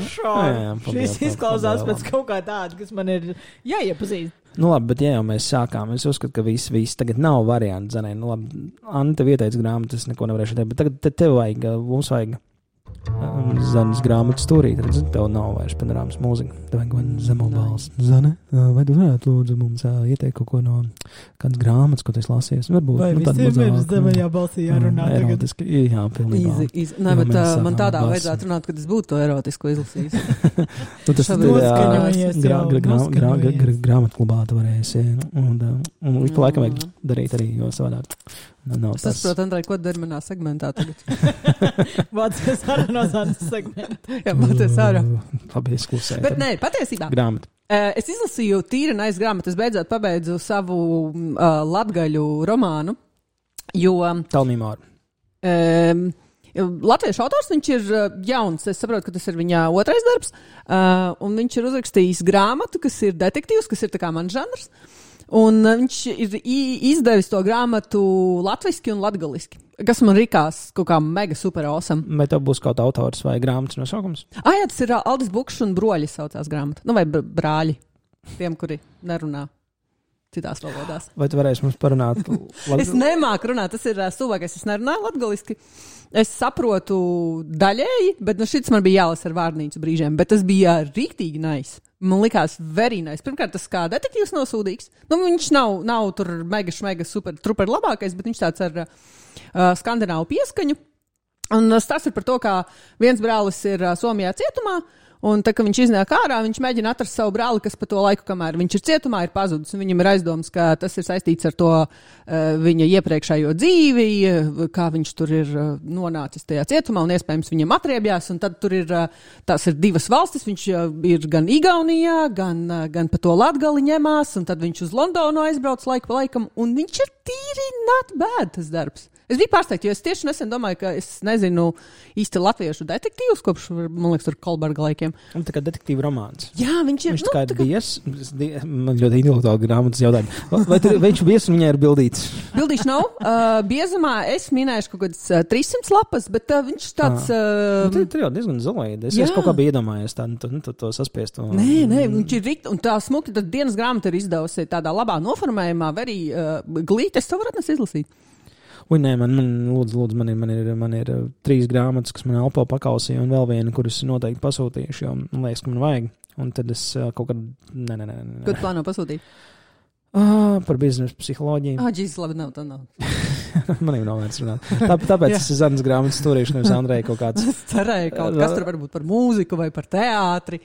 Šis izklausās Fabio. pēc kaut kā tāda, kas man ir jāiepazīst. Nu, labi, bet ja jau mēs sākām, es uzskatu, ka viss, viss tagad nav variants. Zanē, nu, labi, Anna tev ieteica grāmatu, es neko nevarēšu teikt, bet tagad te, tev vajag, mums vajag Zanes grāmatu stūrīt, redz, tev nav vairs panorāmas mūzika, tev vajag man zemo balsu. Zane, vai tu varētu lūdzu mums uh, ieteikt kaut ko no kādas grāmatas, ko tu esi lasījis? Varbūt, nu, tādu mazāk, balsī mm, erotiski, jā, pilnībā. Easy, easy. Nē, bet mēs uh, man tādā basu. vajadzētu runāt, kad es būtu to erotisku izlasījis. Nu, tas ir noskaņojies grā, jau, grā, grā, grā, noskaņojies. grā, grāmatklubā tu varēsi. Un, un, un ik pa laikam vajag Mm. darīt arī, jo savādāk. nu, Nav Es tas. saprotu, Andrej, ko dari manā segmentā tagad. Vācijas arī no Zanes segmenta. Jā, mācies ārā. Labi, es klusēju. Bet nē, patiesībā. Grāmata. Uh, es izlasīju tīri naiz grāmatu, es beidzot pabeidzu savu uh, latgaļu romānu, jo Talmīmāra. um, Latviešu autors viņš ir uh, jauns. Es saprotu, ka tas ir viņa otrais darbs. Uh, un viņš ir uzrakstījis grāmatu, kas ir detektīvs, kas ir tā kā mans žanrs. Un uh, viņš ir izdevis to grāmatu latviešu un latviešu. Kas man likās kaut kā mega super awesome. Vai tev būs kaut autors vai grāmatas nosaukums? Ah, jā, tas ir uh, Aldis Bukšs un Broļi saucās grāmata. Nu, vai br brāļi. Tiem, kuri nerunā citās valodās. Vai tu varēsi mums parunāt? Es nemāku runāt, tas ir uh, stulbākais. Es nerunāju latviešu. Es saprotu daļēji, bet nu, šis man bija jālasa ar vārnīcu brīžiem. Bet tas bija rīktīgi nice. Man likās very nice. Pirmkārt, tas kā detektīvs nav sūdīgs. Nu, viņš nav, nav tur mega, mega super, super labākais, bet viņš tāds ar uh, skandināvu pieskaņu. Un uh, stāsts ir par to, kā viens brālis ir uh, Somijā cietumā. Un tā, kad viņš iznāk ārā, viņš mēģina atrast savu brāli, kas pa to laiku, kamēr viņš ir cietumā, ir pazudis. Viņam ir aizdoms, ka tas ir saistīts ar to uh, viņa iepriekšējo dzīvi, kā viņš tur ir uh, nonācis tajā cietumā, un iespējams viņam atriebjās. Un tad tur ir, uh, tās ir divas valstis. Viņš ir gan Igaunijā, gan, gan pa to Latgali ņemās, un tad viņš uz Londonu aizbrauc laiku pa laikam, un viņš ir tīri not bad tas darbs. Es biju pārsteigts, jo es tieši nesen domāju, ka es nezinu īsti latviešu detektīvus kopš, man liekas, tur Kolberga laikiem. Un tā kā detektīva romāns. Jā, viņš ir. Viņš tā kā ir es di- man ļoti intelektuāli grāmatas jautājumu. Vai, vai, tur- viņš ir bies un viņai ir bildīts? Bildīšu nav. Uh, biezumā es minēšu kaut kādas uh, 300 lapas, bet uh, viņš tāds. Nu, Uh, tā, tā jau diezgan zolīta. Es, es kaut kā biju iedomājies tādu to, to, to saspiest. To, Nē, nē, viņš ir rīkt, un tā smuki, tad dienas grāmata ir izdevusi tādā labā noformējumā, arī uh, glīti. Es to varu atnest izlasīt. Ui, nē, man, man, lūdzu, lūdzu, man ir, man ir, man ir uh, trīs grāmatas, kas man elpo pakausīja, un vēl viena, kuras noteikti pasūtījuši, jo man liekas, ka man vajag. Un tad es uh, kaut kad. Nē, nē, nē. nē, Ko tu plāno pasūtīt? Ah, par biznesa psiholoģiju. Ah, Jēzus, labi, nav tā. Nav. man jau nav vērts runāt. Tā, tāpēc es zanas grāmatas turēšu, nevis Andrei kaut kāds. Es cerēju, ka kaut kas tur varbūt par mūziku vai par teātri.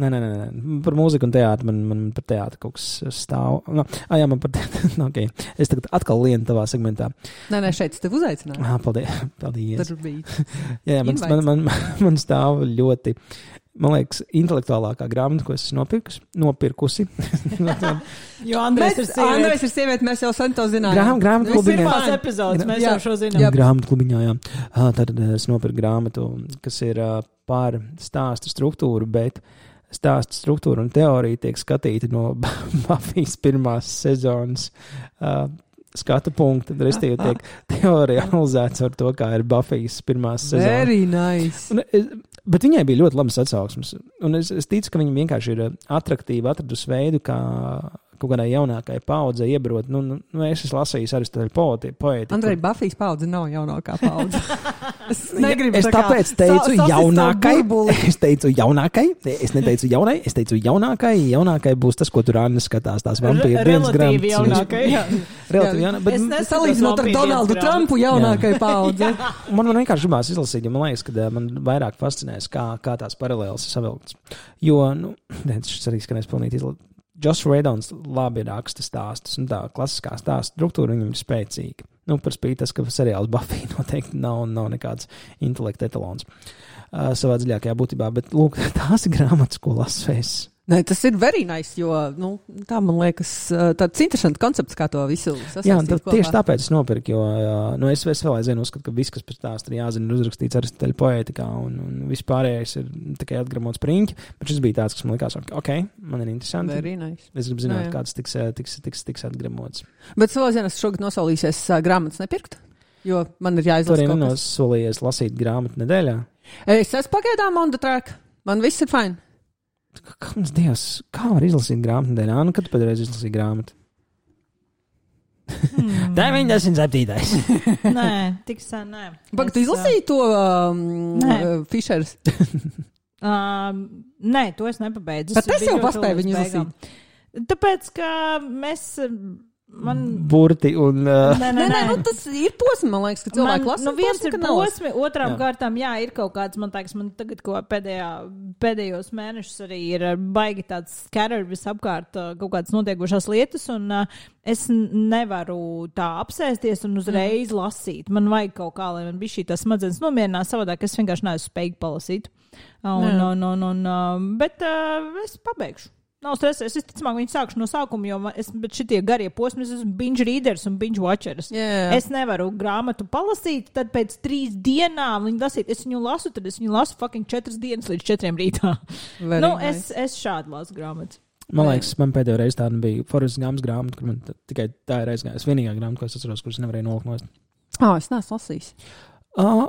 Nē, nē, nē, nē. par mūziku un teātri man, man par teātri kaut kas stāv. No, ah, jā, man par teātri. no, okay. Es tagad atkal lienu tavā segmentā. Nē, nē, šeit es tevi uzaicināju. Ah, paldies. paldies. Tur bija. Jā, jā man, man, man, man stāv ļoti. Man liekas, intelektuālākā grāmata, ko es esmu nopirkusi. nopirkusi. Jo Andrēs ir sieviete. Andrejs ir sieviete, mēs jau sen to zinājām. Grām- grāmatu ir klubiņā. Pirmās epizodes mēs Jā. jau šo zinām. Jā. grāmatu klubiņā, jā. Tad eh, es nopirku grāmatu, kas ir uh, par stāstu struktūru, bet stāsta struktūra un teorija tiek skatīta no Bafijas pirmās sezonas uh, skatu punkta. Restīvi tiek teorija analizēts ar to, kā ir Bafijas pirmās sezonas. Very nice. Un, es, bet viņai bija ļoti labas atsauksmes. Un es, es ticu, ka viņa vienkārši ir attraktīva, atradusi veidu, kā kaut kādai jaunākai paudzei iebrot. Nu, nu, nu, es esmu lasījis arī tādu poeti, poeti. Andrei, Bafijas paudze nav jaunākā paudze. es negribu Es tā tāpēc teicu, sa- jaunākai. Es teicu, jaunākai. Es neteicu, jaunai. Es teicu, jaunākai. Jaunākai būs tas, ko tur Anna skatās. Tās vampīra dienas Relatīvi grāmatas. jaunākai. Jā. Relatīvi jaunā. Bet Es m- neskatos Salīdzinot ar Donaldu Trumpu, jaunākai paudze. man, man vienkārši gribās izlasīt, jo man liekas, ka ā, man vairāk fascinēs, kā, kā tās paralēlas ir savilktas. Jo, nu, šis arī skanēs pilnīgi izlasīt. Josh Redons labi raksta stāstus, un tā klasiskā stāsta struktūra viņam ir spēcīga. Nu, par spīti tas, ka seriāls Buffy noteikti nav, nav nekāds intelekta etalons uh, savā dziļākajā būtībā, bet lūk, tās ir grāmatas, ko lasu es. Nē, tas ir very nice, jo nu, tā man liekas, tāds interesants koncepts, kā to visu Jā, sasaistīt. tā, tieši tāpēc es nopirku, jo nu, es, es vēl aizvienu uzskatu, ka viss, kas pēc tās ir jāzina, ir uzrakstīts ar steļu poētikā, un, un viss pārējais ir tikai atgramots priņķi. Bet šis bija tāds, kas man likās, ok, man ir interesanti. Very nice. Es gribu zināt, Jā, jā. kāds tiks, tiks, tiks, tiks atgramots. Bet savā ziņā es šogad nosolīsies grāmatas nepirkt, jo man ir jāizlasa arī kaut kas. nenosolījies lasīt grāmatu nedēļā. Es esmu pagaidām on the track. Man viss ir fine. Kāds dievs, kā var izlasīt grāmatu nedēļā? Nu, kad pēdējais izlasīji grāmatu? Hmm. 97. Nē, tik sen, nē. Pagaid, tu izlasīji to um, Nē. uh, Fišers. Um, nē, to es nepabeidzu. Bet es jau paspēju viņu beigām. Tāpēc, ka mēs. Man. Burti un. Uh, Nē, Nē, nē, nu, tas ir posms, man liekas, ka cilvēki Man, lasa. nu, viens ir posms, otrām Jā. jā. kārtām, jā, ir kaut kāds, man liekas, man tagad ko pēdējā, pēdējos mēnešus arī ir uh, baigi tāds skatter visapkārt uh, kaut kādas notiekošās lietas, un uh, es nevaru tā apsēsties un uzreiz mm. lasīt. Man vajag kaut kā, lai man bija šī tā smadzenes nomierinās, savādāk es vienkārši neesmu spējīgi palasīt. Un, un, un, un, uh, bet uh, es pabeigšu. Nav stresa. Es visticamāk, viņi sākšu no sākuma, jo es, šitie garie posmi, es esmu binge readers un binge watchers. Jā. Es nevaru grāmatu palasīt, tad pēc trīs dienām viņu lasīt. Es viņu lasu, tad es viņu lasu fucking četras dienas līdz četriem rītā. Very nu, nice. es, es šādi lasu grāmatas. Man liekas, man pēdējo reizi tāda bija Forest Gams grāmata, kur man tikai tā ir aizgājusi. Vienīgā grāmata, ko es atceros, kuras nevarēju nolikt nost. Ah, es neesmu lasījis. Uh,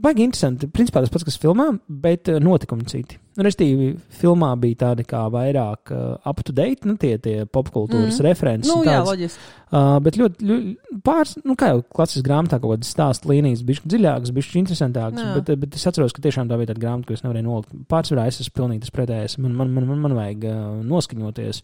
Baigi interesanti. Principā tas pats, kas filmā, bet notikumi citi. Nu, Restīvi, filmā bija tādi kā vairāk uh, up to date, nu, tie, tie popkultūras Mm. references. Nu, jā, loģiski. Uh, bet ļoti, ļoti pāris, nu, kā jau klasiskā grāmatā, kaut kādas stāstu līnijas, bija dziļākas, bija interesantākas. Jā. Bet, bet es atceros, ka tiešām tā bija tāda grāmata, ko es nevarēju nolikt. Pārsvarā es esmu pilnīgi tas pretējais. Man, man, man, man, man vajag uh, noskaņoties.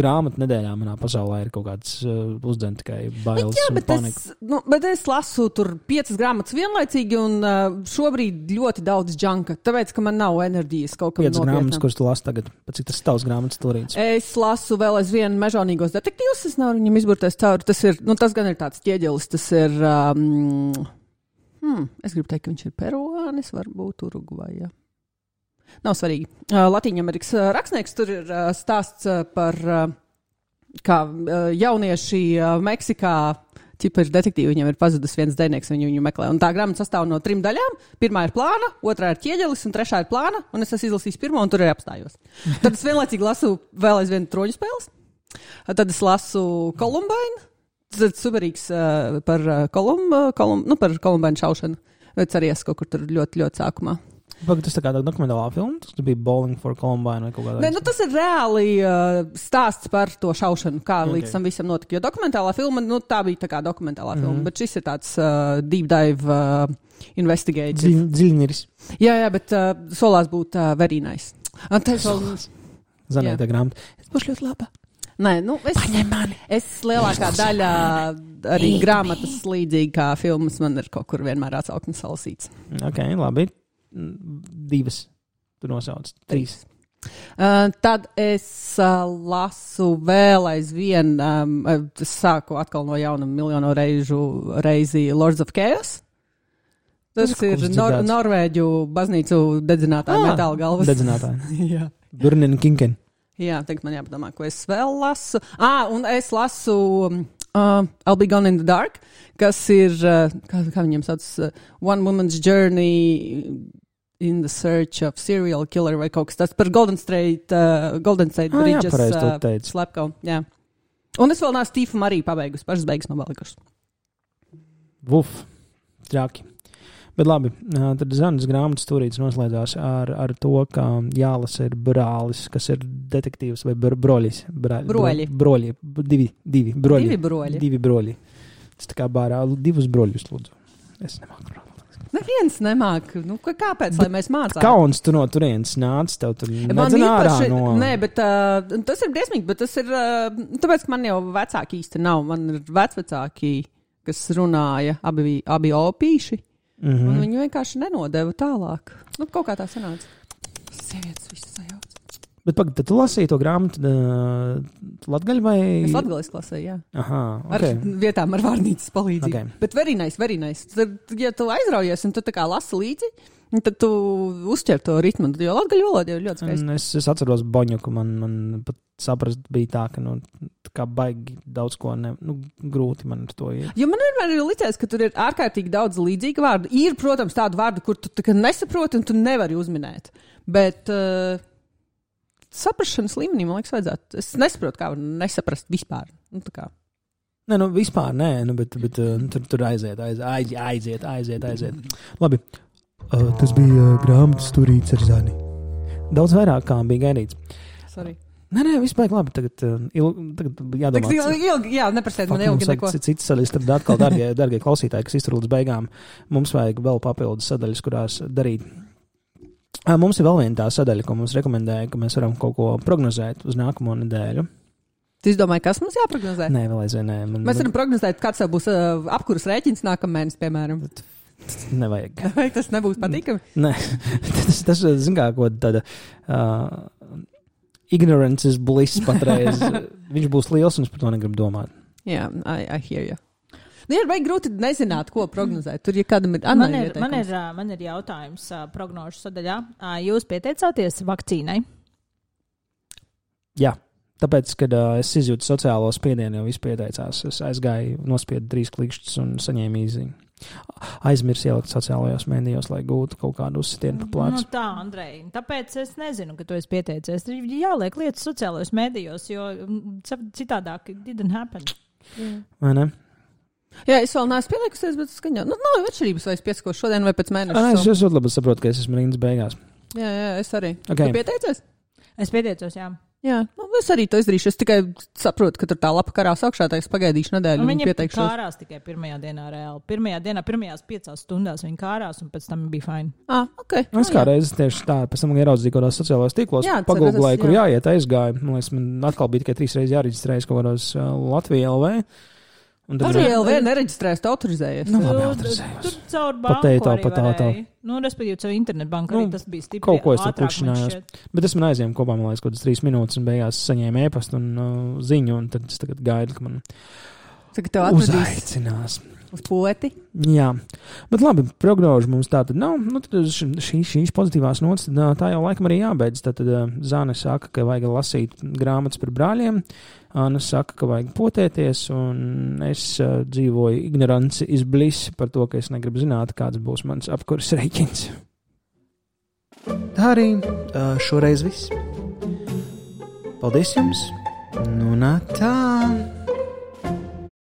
Grāmatu nedēļā manā pasaulē ir kaut kāds uh, uzdevums tikai bailes. Jā, un bet es, nu, bet es lasu tur piecas grāmatas vienlaicīgi, un uh, šobrīd ļoti daudz džanka. Tāpēc, ka man nav enerģijas kaut kam Piecas grāmatas, kuras tu lasi tagad. Pēc cik tas tavs grāmatas turīts? Es lasu vēl aizvien mežonīgos detektīvus. Es nevaru viņam izburties cauri. Tas, ir, nu, tas gan ir tāds ķieģelis. Tas ir. Um, hmm, es gribu teikt, ka viņš ir peruānis, varbūt Urugvajā. Nav svarīgi. Uh, Latvijas uh, rakstnieks tur ir uh, stāsts uh, par uh, kā uh, jaunieši uh, Meksikā. Čipa ir detektīvi, viņam ir pazudis viens dēļnieks, viņu, viņu meklē. Un tā grāmata sastāv no trim daļām. Pirmā ir plāna, otrā ir ķieģelis, un trešā ir plāna. Un es esmu izlasījis pirmo, un tur arī apstājos. Tad es vienlaicīgi lasu vēl aizvien troņu spēles. Tad es lasu Kolumbānu. Tas ir superīgs uh, par, uh, kolum, uh, kolum, nu, par Kolumbānu šaušanu. Bet arī es kaut kur tur ļoti, ļoti sākumā. Pagaid, tas tā kā tāda dokumentālā filma, tas bija Bowling for Columbine vai kaut kāda Nē, nu, tas ir reāli uh, stāsts par to šaušanu, kā okay. Ok. līdz tam visam notika. Jo dokumentālā filma, nu, tā bija tā kā dokumentālā mm -hmm. filma, bet šis ir tāds uh, deep dive uh, investigation. Dziļ- Dziļniris. Jā, jā, bet uh, solās būt uh. Un te es vēl, Zanēta grāmata. Es būšu ļoti laba. nē, nu, es, es lielākā daļa arī grāmatas līdzīgi kā filmas man ir kaut kur vienmēr atsauksmes salasīts. Ok, labi. Divas. Tu nosauc. Trīs. Uh, tad es uh, lasu vēl aizvien, um, sāku atkal no jauna miljonu reižu reizi Lords of Chaos. Tas, Tas ir Nor dzirdēts. Norvēģu baznīcu dedzinātāja Ah, metāla galvas. Dedzinātāji. Jā. Durnin Kinken. Jā, tagad man jāpadomā, ko es vēl lasu. Ah, un es lasu um, uh, I'll Be Gone in the Dark, kas ir, uh, kā, kā viņiem sauc, uh, One Woman's Journey in the search of serial killer vai kaut kas tāds par Golden State, uh, Golden State Ah, jā, Bridges pareizi tu uh, teici. slepkaunu. Jā. Un es vēl neesmu Stīfam arī pabeigusi, pašas beigas man palikušas. Vuf, traki. Bet labi, tad Zanas grāmatas turīts noslēdzās ar, ar to, ka Jālis ir brālis, kas ir detektīvs vai br broļis. Brā, Broļi. Bro, broļi. Divi, divi broļi. Divi broļi. Divi broļi. Es tā kā bārā divus broļus lūdzu. Es nemāku. Neviens nemāk. Nu, kāpēc, lai mēs mācāmies? Kauns tu no turienes nāc, tev tur Man īpaši, no... nē, bet uh, tas ir briesmīgi, bet tas ir, uh, tāpēc, ka man jau vecāki īsti nav. Man ir vecvecāki, kas runāja, abi, abi opīši, mm. -hmm. un viņi vienkārši nenodeva tālāk. Nu, kaut kā tā sanāca. Sievietes visu sajauc. Bet pagaidi, tu lasīji to grāmatu latgaļu vai... Es latgaliski lasīju, jā. Aha, Ar ok. vietām, ar vārnīcas palīdzību. Ok. Bet very nice. Tad, ja tu aizraujies un tu tā kā lasi līdzi, tad tu uzķer to ritmu. Jau latgaļu valoda jau ir ļoti skaista. Es, es atceros Boņu, ka man, man pat saprast bija tā, ka nu, tā kā baigi daudz ko ne, nu, grūti man ar to iet. Jo man vienmēr ir licies, ka tur ir ārkārtīgi daudz līdzīgu vārdu. Ir, protams, tādu vārdu, kur tu nesaproti un tu nevari uzminēt. Bet uh, saprašanas līmenī man liekas, vajadzētu. Es nesaprotu, kā var nesaprast vispār. Nu, tā kā. Nē, nu vispār nē, nu, bet, bet uh, tur, tur aiziet, aiziet, aiziet, aiziet, aiziet. aiziet. Labi. Uh, tas bija uh, grāmatas turīts ar zani. Daudz vairāk kā bija gaidīts. Sorry. Nē, nē, vispār labi. Tagad, uh, il, tagad jādomā. Tik ilgi, ilgi, jā, neprasiet man ilgi vajag neko. ci- Citas sadaļas, tad atkal, darbie, darbie klausītāji, kas iztur līdz beigām, mums vajag vēl papildus sadaļas, kurās darīt. Mums ir vēl viena tā sadaļa, ko mums rekomendēja, ka mēs varam kaut ko prognozēt uz nākamo nedēļu. Tu izdomāji, kas mums jāprognozē? Nē, vēl aizvien nē. Man, Mēs varam prognozēt, kāds būs uh, apkuras rēķins nākamā mēnesī, piemēram. Nevajag. Vai tas nebūs patīkami? Nē, tas, tas zin kā, ko tāda. Uh, Ignorance is bliss patreiz. Viņš būs liels un es par to negribu domāt. Jā, I, I hear you. Nu, ir grūti nezināt, ko prognozēt. Tur, ja kādam ir Man Anna ir, man, ir, man ir jautājums prognožu sadaļā. Jūs pieteicāties vakcīnai? Jā, tāpēc, kad uh, es izjūtu sociālo spiedienu, jau pieteicās. Es aizgāju, nospiedu trīs klikšķus un saņēmu īziņu. Aizmirsu ielikt sociālajos mēdījos, lai gūtu kaut kādu uzsitienu pa Nu, plecu. tā, Andrej, tāpēc es nezinu, ka tu esi pieteicies. Ir jāliek lietas sociālajos medijos, jo mm, citādāk it didn't happen. Vai ne? Jā, es vēl neesmu pieliekusies, bet skaņā. Nu, nav jau atšķirības, vai es piesakošu šodien vai pēc mēneša. Ā, Es, ļoti labi saprotu, ka es esmu rindas beigās. Jā, jā, es arī. Okay. Tu pieteicies? Es pieteicos, jā. Jā, nu, es arī to izdarīšu. Es tikai saprotu, ka tur tā lapa karā augšā, tā es pagaidīšu nedēļu Nu, viņa kārās tikai pirmajā dienā reāli. Pirmajā dienā, pirmajās piecās stundās viņa kārās, un pēc tam bija fini. Ah, ok. Nu, Es Ah, jā. kādreiz tieši tā, pēc tam ieraudzīju kaut kādos sociālajos tīklos, pagūglēju, kur jā. jāiet, aizgāju. Man liekas, man atkal bija tikai trīs reizes jāreģistrējas kaut kādos uh, Latvijas LV. Arī ir- LV nereģistrējas, tu autorizējies. Nu, labi, Tur- atrazējos. Tur caur banku teito, arī pa tā, tā. varēja. Nu, respektīvi, caur internetbanku Nu, arī tas bija stipri. kaut ko es tur ātrāk, man klikšķinājos. šķiet. Bet es man aizjām kopā, man liekas, kaut kādas trīs minūtes, un beigās saņēmu e-pastu un uh, ziņu, un tad es tagad gaidu, ka man Tagad tev atvedīs uzaicinās. uz poti. Jā, bet labi, prognožu mums tā tad nav. Nu, tad uz š- šī, šīs pozitīvās nots, tad ā, tā jau laikam arī jābeidz. Tad, tad ā, Zāne saka, ka vajag lasīt grāmatas par brāļiem, Anna saka, ka vajag potēties, un es uh, dzīvoju ignoranci izblis par to, ka es negribu zināt, kāds būs mans apkurs rēķins. Tā arī ā, šoreiz viss. Paldies jums! Nu, nā, tā!